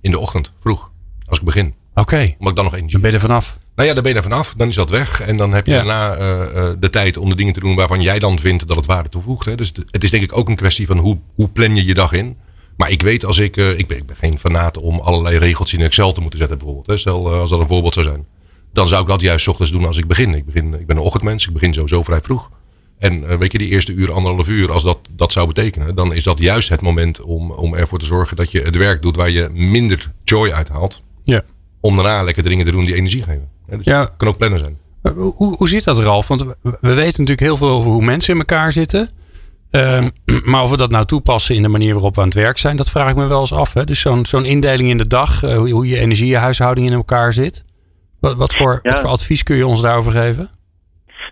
[SPEAKER 4] in de ochtend, vroeg. Als ik begin.
[SPEAKER 2] Oké. Okay.
[SPEAKER 4] Omdat ik dan nog energie
[SPEAKER 2] Dan ben je er vanaf.
[SPEAKER 4] Nou ja, daar ben je er vanaf. Dan is dat weg. En dan heb je ja. daarna uh, de tijd om de dingen te doen waarvan jij dan vindt dat het waarde toevoegt. Hè. Dus het is denk ik ook een kwestie van hoe, hoe plan je je dag in. Maar ik weet als ik, uh, ik, ben, ik ben geen fanaat om allerlei regels in Excel te moeten zetten bijvoorbeeld. Hè. Stel als dat een voorbeeld zou zijn. Dan zou ik dat juist ochtends doen als ik begin. Ik, begin, ik ben een ochtendmens, ik begin sowieso vrij vroeg. En weet je, die eerste uur, anderhalf uur, als dat, dat zou betekenen, dan is dat juist het moment om, om ervoor te zorgen dat je het werk doet waar je minder joy uithaalt.
[SPEAKER 2] Ja.
[SPEAKER 4] Om daarna lekker dingen te doen die energie geven. Ja, dus ja. kan ook plannen zijn.
[SPEAKER 2] Hoe, hoe zit dat, Ralf? Want we weten natuurlijk heel veel over hoe mensen in elkaar zitten. Ehm, (clears throat) maar of we dat nou toepassen in de manier waarop we aan het werk zijn, dat vraag ik me wel eens af. Hè? Dus zo'n zo'n indeling in de dag, uh, hoe, hoe je energiehuishouding in elkaar zit. Wat, wat, voor, wat voor advies kun je ons daarover geven?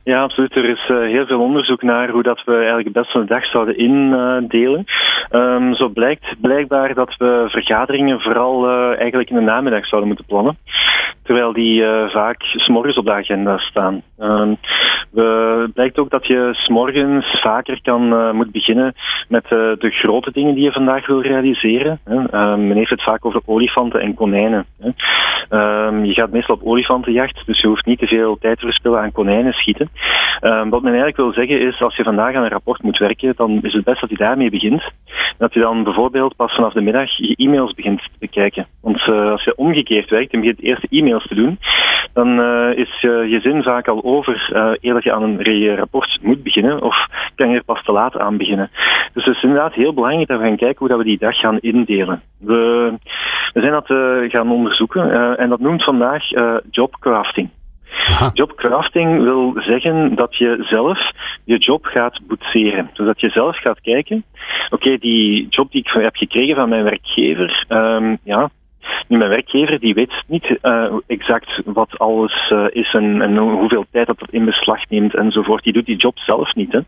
[SPEAKER 3] Ja, absoluut. Er is uh, heel veel onderzoek naar hoe dat we eigenlijk het beste een dag zouden indelen. Um, zo blijkt blijkbaar dat we vergaderingen vooral uh, eigenlijk in de namiddag zouden moeten plannen. Terwijl die uh, vaak s'morgens op de agenda staan. Um, we, blijkt ook dat je s'morgens vaker kan moet beginnen met de grote dingen die je vandaag wil realiseren. Um, men heeft het vaak over olifanten en konijnen. Um, je gaat meestal op olifantenjacht, dus je hoeft niet te veel tijd te verspillen aan konijnen schieten. Wat men eigenlijk wil zeggen is, als je vandaag aan een rapport moet werken, dan is het best dat je daarmee begint. Dat je dan bijvoorbeeld pas vanaf de middag je e-mails begint Want uh, als je omgekeerd werkt en begint de eerste e-mails te doen, dan uh, is je, je zin vaak al over uh, eer dat je aan een rapport moet beginnen, of kan je er pas te laat aan beginnen. Dus het is inderdaad heel belangrijk dat we gaan kijken hoe dat we die dag gaan indelen. We, we zijn dat gaan onderzoeken en dat noemt vandaag jobcrafting. Aha. Jobcrafting wil zeggen dat je zelf je job gaat boetseren. Dus dat je zelf gaat kijken, oké, die job die ik heb gekregen van mijn werkgever, um, ja, mijn werkgever die weet niet uh, exact wat alles uh, is en, en, hoeveel tijd dat het in beslag neemt enzovoort. Die doet die job zelf niet. Hè.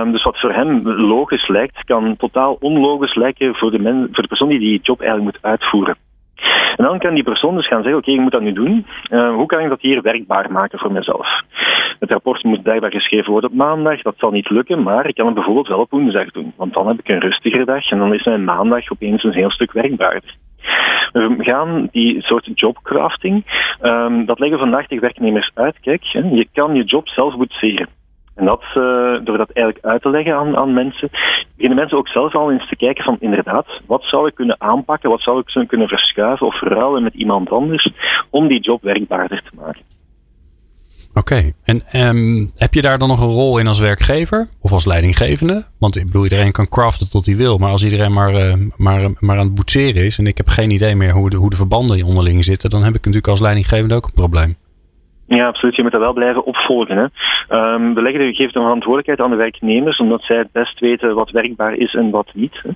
[SPEAKER 3] Um, dus wat voor hem logisch lijkt, kan totaal onlogisch lijken voor de, men, voor de persoon die die job eigenlijk moet uitvoeren. En dan kan die persoon dus gaan zeggen, oké, ik moet dat nu doen. Uh, hoe kan ik dat hier werkbaar maken voor mezelf? Het rapport moet blijkbaar geschreven worden op maandag. Dat zal niet lukken, maar ik kan het bijvoorbeeld wel op woensdag doen. Want dan heb ik een rustigere dag en dan is mijn maandag opeens een heel stuk werkbaarder. We gaan die soort jobcrafting, um, dat leggen vandaag tegen werknemers uit. Kijk, je kan je job zelf boetseren. En dat, uh, door dat eigenlijk uit te leggen aan, aan mensen, beginnen mensen ook zelf al eens te kijken van inderdaad, wat zou ik kunnen aanpakken, wat zou ik kunnen verschuiven of verruilen met iemand anders om die job werkbaarder te maken.
[SPEAKER 2] Oké, en um, heb je daar dan nog een rol in als werkgever of als leidinggevende? Want ik bedoel, iedereen kan craften tot hij wil, maar als iedereen maar, uh, maar, maar aan het boetseren is en ik heb geen idee meer hoe de, hoe de verbanden onderling zitten, dan heb ik natuurlijk als leidinggevende ook een probleem.
[SPEAKER 3] Ja, absoluut. Je moet dat wel blijven opvolgen. Hè. Um, we leggen de gegeven verantwoordelijkheid aan de werknemers, omdat zij het best weten wat werkbaar is en wat niet. Hè.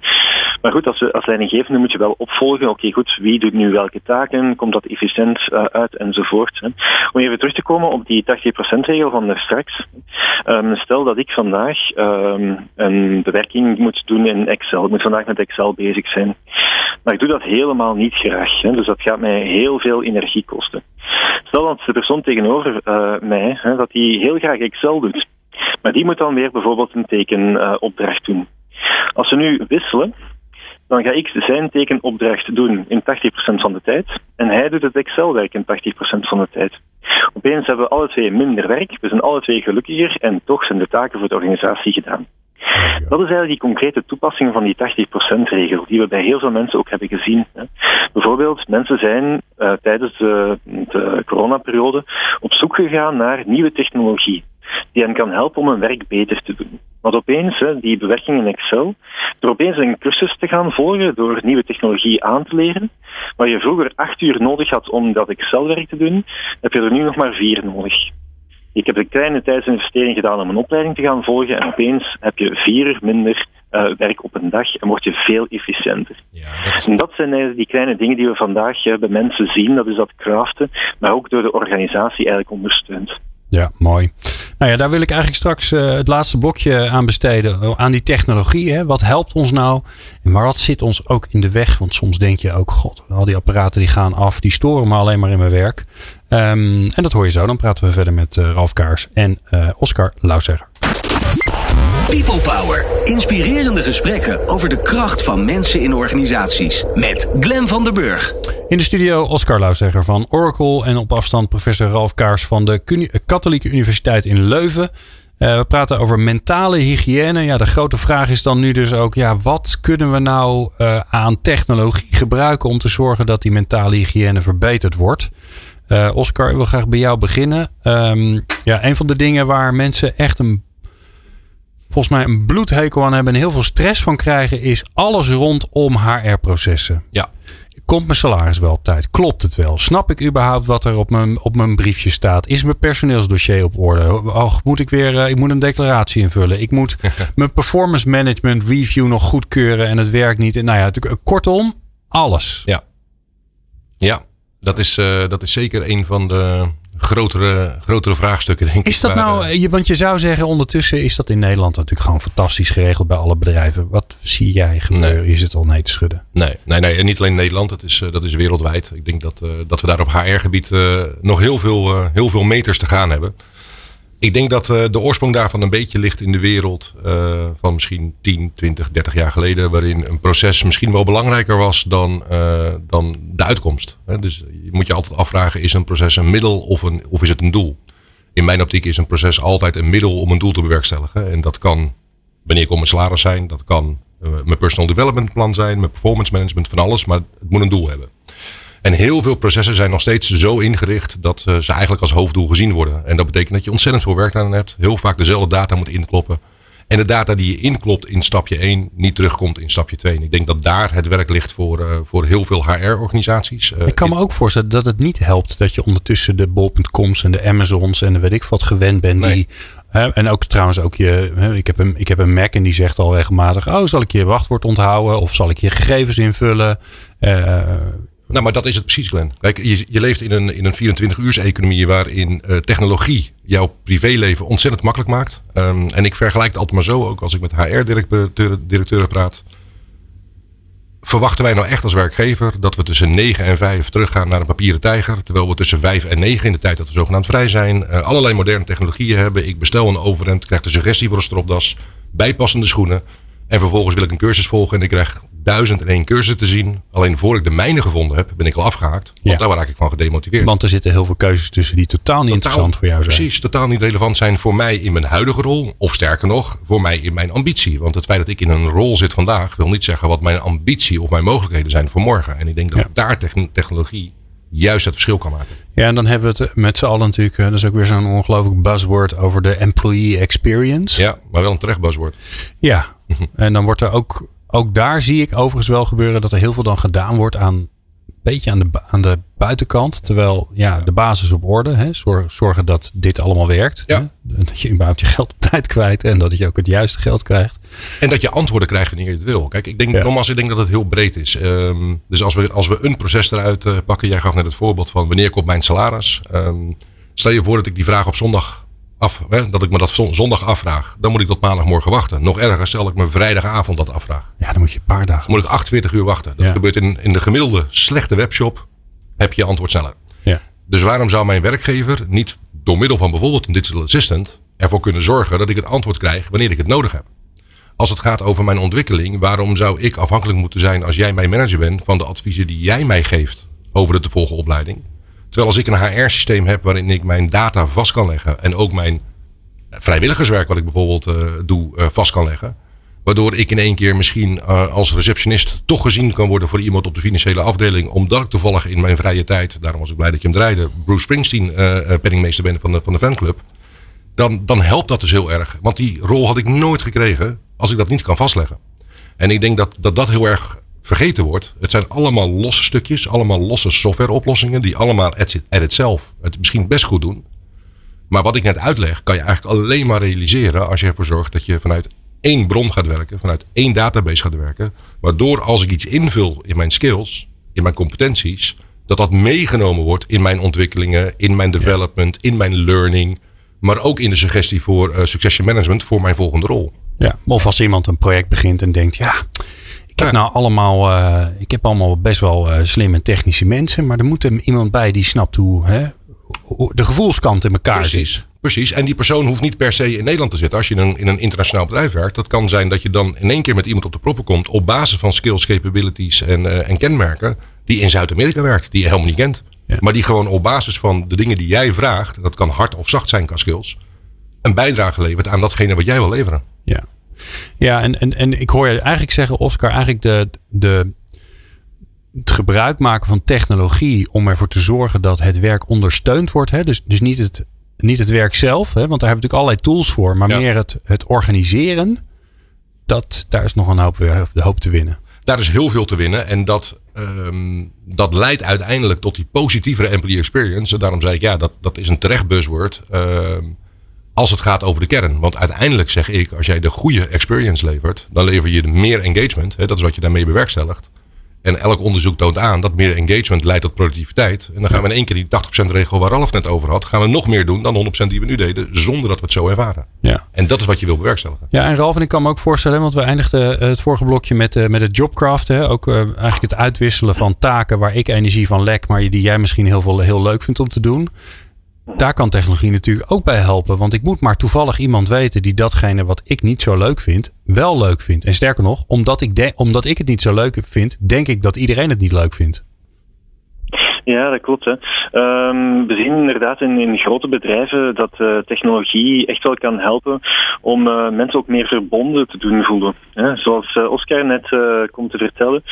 [SPEAKER 3] Maar goed, als, we, als leidinggevende moet je wel opvolgen. Oké, goed, wie doet nu welke taken? Komt dat efficiënt uh, uit enzovoort. Hè. Om even terug te komen op die 80%-regel van daar straks. Um, stel dat ik vandaag um, een bewerking moet doen in Excel. Ik moet vandaag met Excel bezig zijn. Maar ik doe dat helemaal niet graag. Hè. Dus dat gaat mij heel veel energie kosten. Stel dat de persoon tegenover uh, mij, hè, dat die heel graag Excel doet. Maar die moet dan weer bijvoorbeeld een tekenopdracht uh, doen. Als we nu wisselen, dan ga ik zijn tekenopdracht doen in 80% van de tijd. En hij doet het Excel-werk in 80% van de tijd. Opeens hebben we alle twee minder werk, we zijn alle twee gelukkiger en toch zijn de taken voor de organisatie gedaan. Dat is eigenlijk die concrete toepassing van die 80%-regel, die we bij heel veel mensen ook hebben gezien. Bijvoorbeeld, mensen zijn uh, tijdens de, de coronaperiode op zoek gegaan naar nieuwe technologie, die hen kan helpen om hun werk beter te doen. Want opeens, hè, die bewerking in Excel, door opeens een cursus te gaan volgen door nieuwe technologie aan te leren, waar je vroeger acht uur nodig had om dat Excel-werk te doen, heb je er nu nog maar vier nodig. Ik heb een kleine tijdsinvestering gedaan om een opleiding te gaan volgen en opeens heb je vier uur minder uh, werk op een dag en word je veel efficiënter. Ja, dat is... En dat zijn eigenlijk die kleine dingen die we vandaag uh, bij mensen zien. Dat is dat craften, maar ook door de organisatie eigenlijk ondersteund.
[SPEAKER 2] Ja, mooi. Nou ja, daar wil ik eigenlijk straks uh, het laatste blokje aan besteden. Aan die technologie. Hè. Wat helpt ons nou? Maar wat zit ons ook in de weg? Want soms denk je ook, god, al die apparaten die gaan af. Die storen me alleen maar in mijn werk. Um, en dat hoor je zo. Dan praten we verder met uh, Ralf Kaars en uh, Oscar Lauzegger.
[SPEAKER 1] People Power. Inspirerende gesprekken over de kracht van mensen in organisaties. Met Glen van der Burg.
[SPEAKER 2] In de studio Oscar Lauzegger van Oracle. En op afstand professor Ralf Kaars van de Katholieke Universiteit in Leuven. Uh, we praten over mentale hygiëne. Ja, de grote vraag is dan nu dus ook: ja, wat kunnen we nou uh, aan technologie gebruiken om te zorgen dat die mentale hygiëne verbeterd wordt? Uh, Oscar, ik wil graag bij jou beginnen. Um, ja, een van de dingen waar mensen echt een volgens mij een bloedhekel aan hebben en heel veel stress van krijgen, is alles rondom HR-processen.
[SPEAKER 4] Ja.
[SPEAKER 2] Komt mijn salaris wel op tijd? Klopt het wel? Snap ik überhaupt wat er op mijn, op mijn briefje staat? Is mijn personeelsdossier op orde? Oh, moet ik weer uh, ik moet een declaratie invullen? Ik moet (laughs) mijn performance management review nog goedkeuren en het werkt niet. En nou ja, kortom, alles.
[SPEAKER 4] Ja, ja dat, is, uh, dat is zeker een van de grotere, grotere vraagstukken, denk
[SPEAKER 2] is
[SPEAKER 4] ik.
[SPEAKER 2] dat nou, eh, want je zou zeggen, ondertussen is dat in Nederland natuurlijk gewoon fantastisch geregeld bij alle bedrijven. Wat zie jij gebeuren? Nee. Is het al nee te schudden?
[SPEAKER 4] Nee, nee, nee. En niet alleen in Nederland, dat is, dat is wereldwijd. Ik denk dat, dat we daar op HR-gebied nog heel veel, heel veel meters te gaan hebben. Ik denk dat de oorsprong daarvan een beetje ligt in de wereld van misschien 10, 20, 30 jaar geleden. Waarin een proces misschien wel belangrijker was dan, dan de uitkomst. Dus je moet je altijd afvragen, is een proces een middel of, een, of is het een doel? In mijn optiek is een proces altijd een middel om een doel te bewerkstelligen. En dat kan wanneer ik om mijn salaris zijn, dat kan mijn personal development plan zijn, mijn performance management, van alles. Maar het moet een doel hebben. En heel veel processen zijn nog steeds zo ingericht dat uh, ze eigenlijk als hoofddoel gezien worden. En dat betekent dat je ontzettend veel werk aan hebt. Heel vaak dezelfde data moet inkloppen. En de data die je inklopt in stapje 1 niet terugkomt in stapje 2. En ik denk dat daar het werk ligt voor, uh, voor heel veel HR-organisaties.
[SPEAKER 2] Uh, ik kan me ook voorstellen dat het niet helpt dat je ondertussen de bol.coms en de Amazons en de weet ik wat gewend bent. Nee. Die, en ook trouwens ook je, ik, heb een, ik heb een Mac en die zegt al regelmatig, oh zal ik je wachtwoord onthouden of zal ik je gegevens invullen.
[SPEAKER 4] Nou, maar dat is het precies, Glenn. Kijk, je, je leeft in een, in een 24-uurs-economie waarin uh, technologie jouw privéleven ontzettend makkelijk maakt. Um, en ik vergelijk het altijd maar zo, ook als ik met HR-directeuren praat. Verwachten wij nou echt als werkgever dat we tussen 9 en 5 teruggaan naar een papieren tijger? Terwijl we tussen 5 en 9 in de tijd dat we zogenaamd vrij zijn, uh, allerlei moderne technologieën hebben. Ik bestel een overhemd, krijg de suggestie voor een stropdas, bijpassende schoenen. En vervolgens wil ik een cursus volgen en ik krijg duizend en één cursussen te zien. Alleen voor ik de mijne gevonden heb, ben ik al afgehaakt. Want ja. daar raak ik van gedemotiveerd.
[SPEAKER 2] Want er zitten heel veel keuzes tussen die totaal niet totaal, interessant voor jou zijn.
[SPEAKER 4] Precies, totaal niet relevant zijn voor mij in mijn huidige rol. Of sterker nog, voor mij in mijn ambitie. Want het feit dat ik in een rol zit vandaag, wil niet zeggen wat mijn ambitie of mijn mogelijkheden zijn voor morgen. En ik denk dat ja. daar technologie juist het verschil kan maken.
[SPEAKER 2] Ja, en dan hebben we het met z'n allen natuurlijk, dat is ook weer zo'n ongelooflijk buzzword over de employee experience.
[SPEAKER 4] Ja, maar wel een terecht buzzword.
[SPEAKER 2] Ja, (laughs) en dan wordt er ook ook daar zie ik overigens wel gebeuren dat er heel veel dan gedaan wordt aan een beetje aan de, aan de buitenkant. Terwijl ja, de basis op orde. Hè, zorgen dat dit allemaal werkt.
[SPEAKER 4] Ja.
[SPEAKER 2] Hè, dat je überhaupt je geld op tijd kwijt. En dat je ook het juiste geld krijgt.
[SPEAKER 4] En dat je antwoorden krijgt wanneer je het wil. Kijk, ik denk ja. nogmaals, ik denk dat het heel breed is. Um, dus als we, als we een proces eruit uh, pakken. Jij gaf net het voorbeeld van wanneer komt mijn salaris. Um, stel je voor dat ik die vraag op zondag af, hè, dat ik me dat zondag afvraag. Dan moet ik tot maandagmorgen wachten. Nog erger, stel ik me vrijdagavond dat afvraag.
[SPEAKER 2] Ja, dan moet je een paar dagen.
[SPEAKER 4] Dan moet ik 48 uur wachten. Dat ja. gebeurt in, in de gemiddelde slechte webshop. Heb je antwoord sneller.
[SPEAKER 2] Ja.
[SPEAKER 4] Dus waarom zou mijn werkgever niet door middel van bijvoorbeeld een digital assistant ervoor kunnen zorgen dat ik het antwoord krijg wanneer ik het nodig heb? Als het gaat over mijn ontwikkeling, waarom zou ik afhankelijk moeten zijn als jij mijn manager bent van de adviezen die jij mij geeft over de te volgen opleiding? Terwijl als ik een HR-systeem heb waarin ik mijn data vast kan leggen en ook mijn vrijwilligerswerk wat ik bijvoorbeeld uh, doe uh, vast kan leggen. Waardoor ik in één keer misschien als receptionist toch gezien kan worden voor iemand op de financiële afdeling. Omdat ik toevallig in mijn vrije tijd, daarom was ik blij dat je hem draaide, Bruce Springsteen penningmeester ben van de, van de fanclub. Dan, dan helpt dat dus heel erg. Want die rol had ik nooit gekregen als ik dat niet kan vastleggen. En ik denk dat dat, dat heel erg vergeten wordt. Het zijn allemaal losse stukjes, allemaal losse softwareoplossingen die allemaal at it zelf het misschien best goed doen. Maar wat ik net uitleg, kan je eigenlijk alleen maar realiseren als je ervoor zorgt dat je vanuit één bron gaat werken, vanuit één database gaat werken. Waardoor als ik iets invul in mijn skills, in mijn competenties, dat dat meegenomen wordt in mijn ontwikkelingen, in mijn development, in mijn learning. Maar ook in de suggestie voor uh, succession management voor mijn volgende rol.
[SPEAKER 2] Ja, of als iemand een project begint en denkt, ja, ik heb nou allemaal, uh, ik heb allemaal best wel uh, slimme technische mensen, maar er moet er iemand bij die snapt hoe, hè, hoe de gevoelskant in elkaar
[SPEAKER 4] Precies.
[SPEAKER 2] zit.
[SPEAKER 4] Precies, en die persoon hoeft niet per se in Nederland te zitten. Als je in een, in een internationaal bedrijf werkt, dat kan zijn dat je dan in één keer met iemand op de proppen komt op basis van skills, capabilities en, uh, en kenmerken die in Zuid-Amerika werkt, die je helemaal niet kent. Ja. Maar die gewoon op basis van de dingen die jij vraagt, dat kan hard of zacht zijn qua skills, een bijdrage levert aan datgene wat jij wil leveren.
[SPEAKER 2] Ja, ja, en, en, en ik hoor je eigenlijk zeggen, Oscar, eigenlijk de, de, het gebruik maken van technologie om ervoor te zorgen dat het werk ondersteund wordt. Hè? Dus, dus niet, het, niet het werk zelf, hè? want daar hebben we natuurlijk allerlei tools voor, maar ja. meer het, het organiseren. Dat, daar is nog een hoop, de hoop te winnen.
[SPEAKER 4] daar is heel veel te winnen. En dat, ehm, dat leidt uiteindelijk tot die positievere employee experience. En daarom zei ik, ja, dat, dat is een terecht buzzword. Ehm, als het gaat over de kern. Want uiteindelijk zeg ik, als jij de goede experience levert, dan lever je meer engagement. Hè, dat is wat je daarmee bewerkstelligt. En elk onderzoek toont aan dat meer engagement leidt tot productiviteit. En dan gaan we in één keer die 80% regel waar Ralf net over had, gaan we nog meer doen dan 100% die we nu deden, zonder dat we het zo ervaren.
[SPEAKER 2] Ja.
[SPEAKER 4] En dat is wat je wil bewerkstelligen.
[SPEAKER 2] Ja, en Ralf, en ik kan me ook voorstellen, want we eindigden het vorige blokje met, uh, met het jobcraften. Ook uh, eigenlijk het uitwisselen van taken waar ik energie van lek, maar die jij misschien heel, veel, heel leuk vindt om te doen. Daar kan technologie natuurlijk ook bij helpen. Want ik moet maar toevallig iemand weten die datgene wat ik niet zo leuk vind, wel leuk vindt. En sterker nog, omdat ik, omdat ik het niet zo leuk vind, denk ik dat iedereen het niet leuk vindt.
[SPEAKER 3] Ja, dat klopt. Hè. Um, we zien inderdaad in, in grote bedrijven dat uh, technologie echt wel kan helpen om uh, mensen ook meer verbonden te doen voelen. Zoals uh, Oscar net komt te vertellen,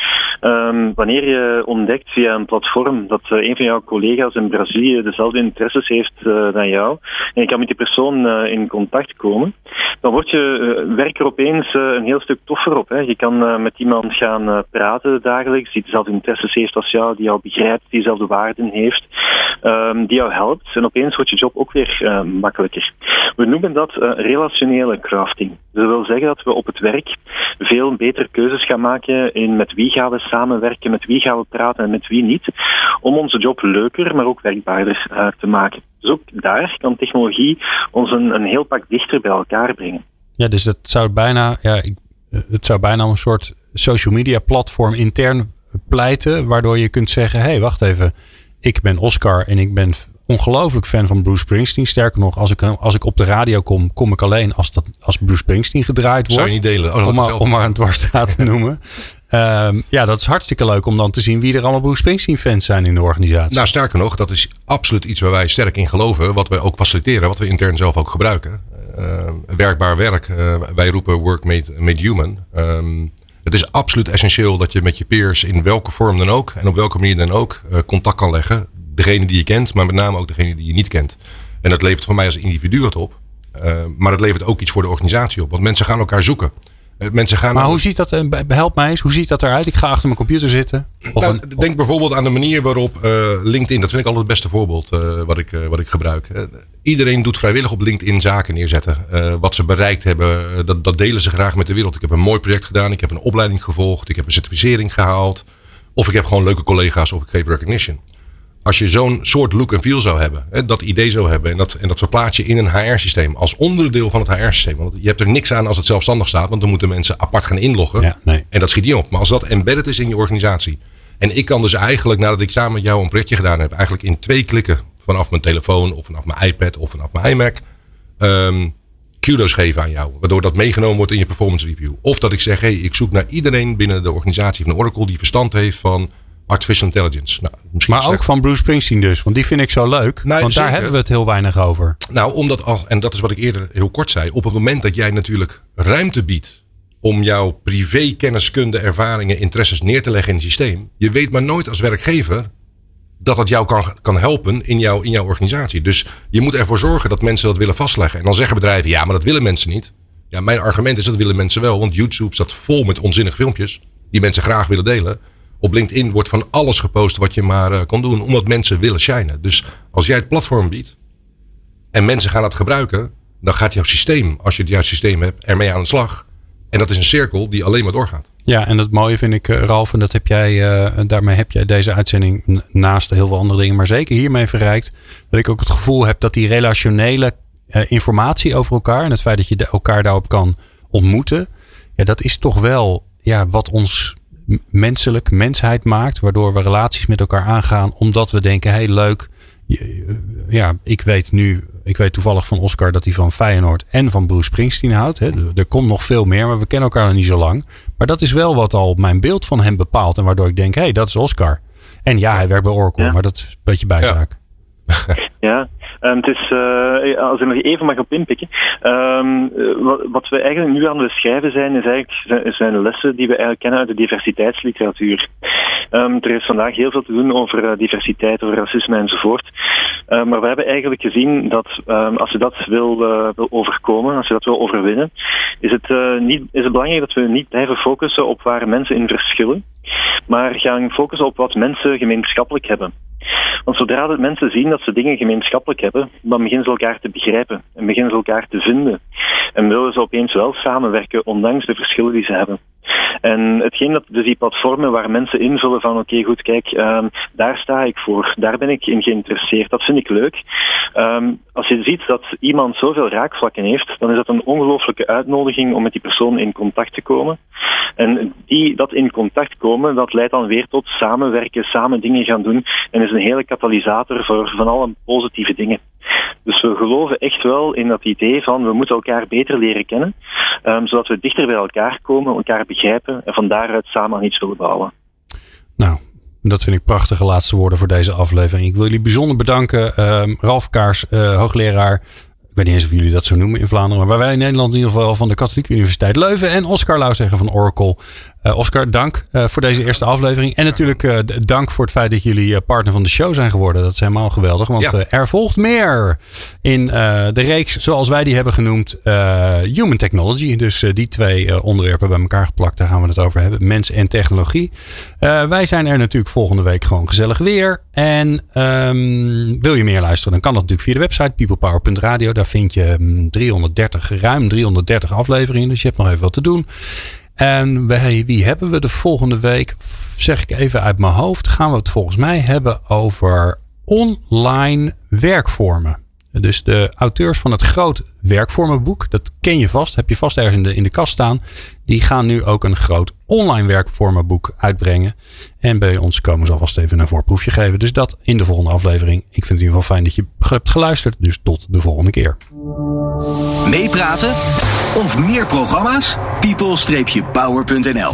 [SPEAKER 3] um, wanneer je ontdekt via een platform dat een van jouw collega's in Brazilië dezelfde interesses heeft dan jou, en je kan met die persoon in contact komen, dan wordt je werk er opeens een heel stuk toffer op. Hè. Je kan met iemand gaan praten dagelijks, die dezelfde interesses heeft als jou, die jou begrijpt, die waarden heeft, um, die jou helpt. En opeens wordt je job ook weer uh, makkelijker. We noemen dat uh, relationele crafting. Dat wil zeggen dat we op het werk veel betere keuzes gaan maken in met wie gaan we samenwerken, met wie gaan we praten en met wie niet, om onze job leuker, maar ook werkbaarder uh, te maken. Dus ook daar kan technologie ons een, heel pak dichter bij elkaar brengen.
[SPEAKER 2] Ja, dus het zou bijna, ja, het zou bijna een soort social media platform intern pleiten, waardoor je kunt zeggen: hé, hey, wacht even, ik ben Oscar en ik ben ongelooflijk fan van Bruce Springsteen. Sterker nog, als ik, als ik op de radio kom, kom ik alleen als, dat, als Bruce Springsteen gedraaid wordt.
[SPEAKER 4] Zou je niet delen?
[SPEAKER 2] Oh, om, maar, om maar een dwarsstraat te (laughs) noemen. Um, ja, dat is hartstikke leuk om dan te zien wie er allemaal Bruce Springsteen fans zijn in de organisatie.
[SPEAKER 4] Nou, sterker nog, dat is absoluut iets waar wij sterk in geloven. Wat wij ook faciliteren, wat we intern zelf ook gebruiken. Uh, werkbaar werk, uh, wij roepen work made, made human. Um, het is absoluut essentieel dat je met je peers in welke vorm dan ook en op welke manier dan ook uh, contact kan leggen. Degene die je kent, maar met name ook degene die je niet kent. En dat levert voor mij als individu wat op. Uh, maar het levert ook iets voor de organisatie op. Want mensen gaan elkaar zoeken. Uh, mensen gaan
[SPEAKER 2] maar hoe ziet dat, help mij eens, hoe ziet dat eruit? Ik ga achter mijn computer zitten.
[SPEAKER 4] Of nou, een, denk bijvoorbeeld aan de manier waarop LinkedIn, dat vind ik altijd het beste voorbeeld wat, ik, wat ik gebruik. Iedereen doet vrijwillig op LinkedIn zaken neerzetten. Wat ze bereikt hebben, dat, dat, delen ze graag met de wereld. Ik heb een mooi project gedaan, ik heb een opleiding gevolgd, ik heb een certificering gehaald. Of ik heb gewoon leuke collega's of ik geef recognition. Als je zo'n soort look en feel zou hebben, hè, dat idee zou hebben en dat, en dat verplaats je in een HR-systeem als onderdeel van het HR-systeem. Want je hebt er niks aan als het zelfstandig staat, want dan moeten mensen apart gaan inloggen.
[SPEAKER 2] Ja, nee.
[SPEAKER 4] En dat schiet niet op. Maar als dat embedded is in je organisatie. En ik kan dus eigenlijk, nadat ik samen met jou een projectje gedaan heb, eigenlijk in twee klikken vanaf mijn telefoon of vanaf mijn iPad of vanaf mijn iMac um, kudos geven aan jou. Waardoor dat meegenomen wordt in je performance review. Of dat ik zeg, hey, ik zoek naar iedereen binnen de organisatie van Oracle die verstand heeft van artificial intelligence. Nou,
[SPEAKER 2] maar ook van Bruce Springsteen dus, want die vind ik zo leuk. Nou, want daar hebben we het heel weinig over.
[SPEAKER 4] Nou, omdat, al, en dat is wat ik eerder heel kort zei, op het moment dat jij natuurlijk ruimte biedt om jouw privé kenniskunde, ervaringen, interesses neer te leggen in het systeem. Je weet maar nooit als werkgever dat dat jou kan, kan helpen in, jou, in jouw organisatie. Dus je moet ervoor zorgen dat mensen dat willen vastleggen. En dan zeggen bedrijven, ja, maar dat willen mensen niet. Ja, mijn argument is dat willen mensen wel. Want YouTube staat vol met onzinnige filmpjes die mensen graag willen delen. Op LinkedIn wordt van alles gepost wat je maar uh, kan doen, omdat mensen willen shinen. Dus als jij het platform biedt en mensen gaan het gebruiken, dan gaat jouw systeem, als je het juiste systeem hebt, ermee aan de slag. En dat is een cirkel die alleen maar doorgaat.
[SPEAKER 2] Ja, en dat mooie vind ik, eh, Ralf, en dat heb jij, uh, daarmee heb jij deze uitzending naast heel veel andere dingen, maar zeker hiermee verrijkt. Dat ik ook het gevoel heb dat die relationele informatie over elkaar en het feit dat je elkaar daarop kan ontmoeten, ja, dat is toch wel ja, wat ons menselijk, mensheid maakt, waardoor we relaties met elkaar aangaan, omdat we denken, hé hey, leuk, ja, ik weet nu ik weet toevallig van Oscar dat hij van Feyenoord en van Bruce Springsteen houdt. Hè. Er komt nog veel meer, maar we kennen elkaar nog niet zo lang. Maar dat is wel wat al mijn beeld van hem bepaalt. En waardoor ik denk, hé, hey, dat is Oscar. En ja, hij werkt bij Oracle, maar dat is een beetje bijzaak.
[SPEAKER 3] Ja, ja. Um, het is, uh, als ik nog even mag op inpikken, um, wat, wat, we eigenlijk nu aan het beschrijven zijn, is eigenlijk, zijn lessen die we eigenlijk kennen uit de diversiteitsliteratuur. Um, er is vandaag heel veel te doen over uh, diversiteit, over racisme enzovoort. Maar we hebben eigenlijk gezien dat als je dat wil, wil overkomen, als je dat wil overwinnen, is het, niet, is het belangrijk dat we niet blijven focussen op waar mensen in verschillen, maar gaan focussen op wat mensen gemeenschappelijk hebben. Want zodra dat mensen zien dat ze dingen gemeenschappelijk hebben, dan beginnen ze elkaar te begrijpen en beginnen ze elkaar te vinden. En willen ze opeens wel samenwerken, ondanks de verschillen die ze hebben. En hetgeen dat dus die platformen waar mensen invullen van oké goed kijk, um, daar sta ik voor, daar ben ik in geïnteresseerd, dat vind ik leuk. Um, als je ziet dat iemand zoveel raakvlakken heeft, dan is dat een ongelooflijke uitnodiging om met die persoon in contact te komen. En die, dat in contact komen, dat leidt dan weer tot samenwerken, samen dingen gaan doen en is een hele katalysator voor van alle positieve dingen. Dus we geloven echt wel in dat idee van we moeten elkaar beter leren kennen, um, zodat we dichter bij elkaar komen, elkaar begrijpen en van daaruit samen aan iets willen bouwen.
[SPEAKER 2] Nou, dat vind ik prachtige laatste woorden voor deze aflevering. Ik wil jullie bijzonder bedanken. Um, Ralf Kaars, uh, hoogleraar ik weet niet eens of jullie dat zo noemen in Vlaanderen. Maar wij in Nederland in ieder geval van de Katholieke Universiteit Leuven. En Oscar Lauwzegger van Oracle. Uh, Oscar, dank uh, voor deze eerste aflevering. En natuurlijk uh, dank voor het feit dat jullie partner van de show zijn geworden. Dat is helemaal geweldig. Want ja. er volgt meer in de reeks zoals wij die hebben genoemd. Human Technology. Dus die twee onderwerpen bij elkaar geplakt. Daar gaan we het over hebben. Mens en technologie. wij zijn er natuurlijk volgende week gewoon gezellig weer. En um, wil je meer luisteren? Dan kan dat natuurlijk via de website peoplepower.radio. Daar vind je 330, ruim 330 afleveringen. Dus je hebt nog even wat te doen. En wie hebben we de volgende week? Zeg ik even uit mijn hoofd. Gaan we het volgens mij hebben over online werkvormen. Dus de auteurs van het groot werkvormenboek, dat ken je vast, heb je vast ergens in de, in de kast staan. Die gaan nu ook een groot online werkvormenboek uitbrengen. En bij ons komen ze alvast even een voorproefje geven. Dus dat in de volgende aflevering. Ik vind het in ieder geval fijn dat je hebt geluisterd. Dus tot de volgende keer.
[SPEAKER 1] Meepraten of meer programma's? people-power.nl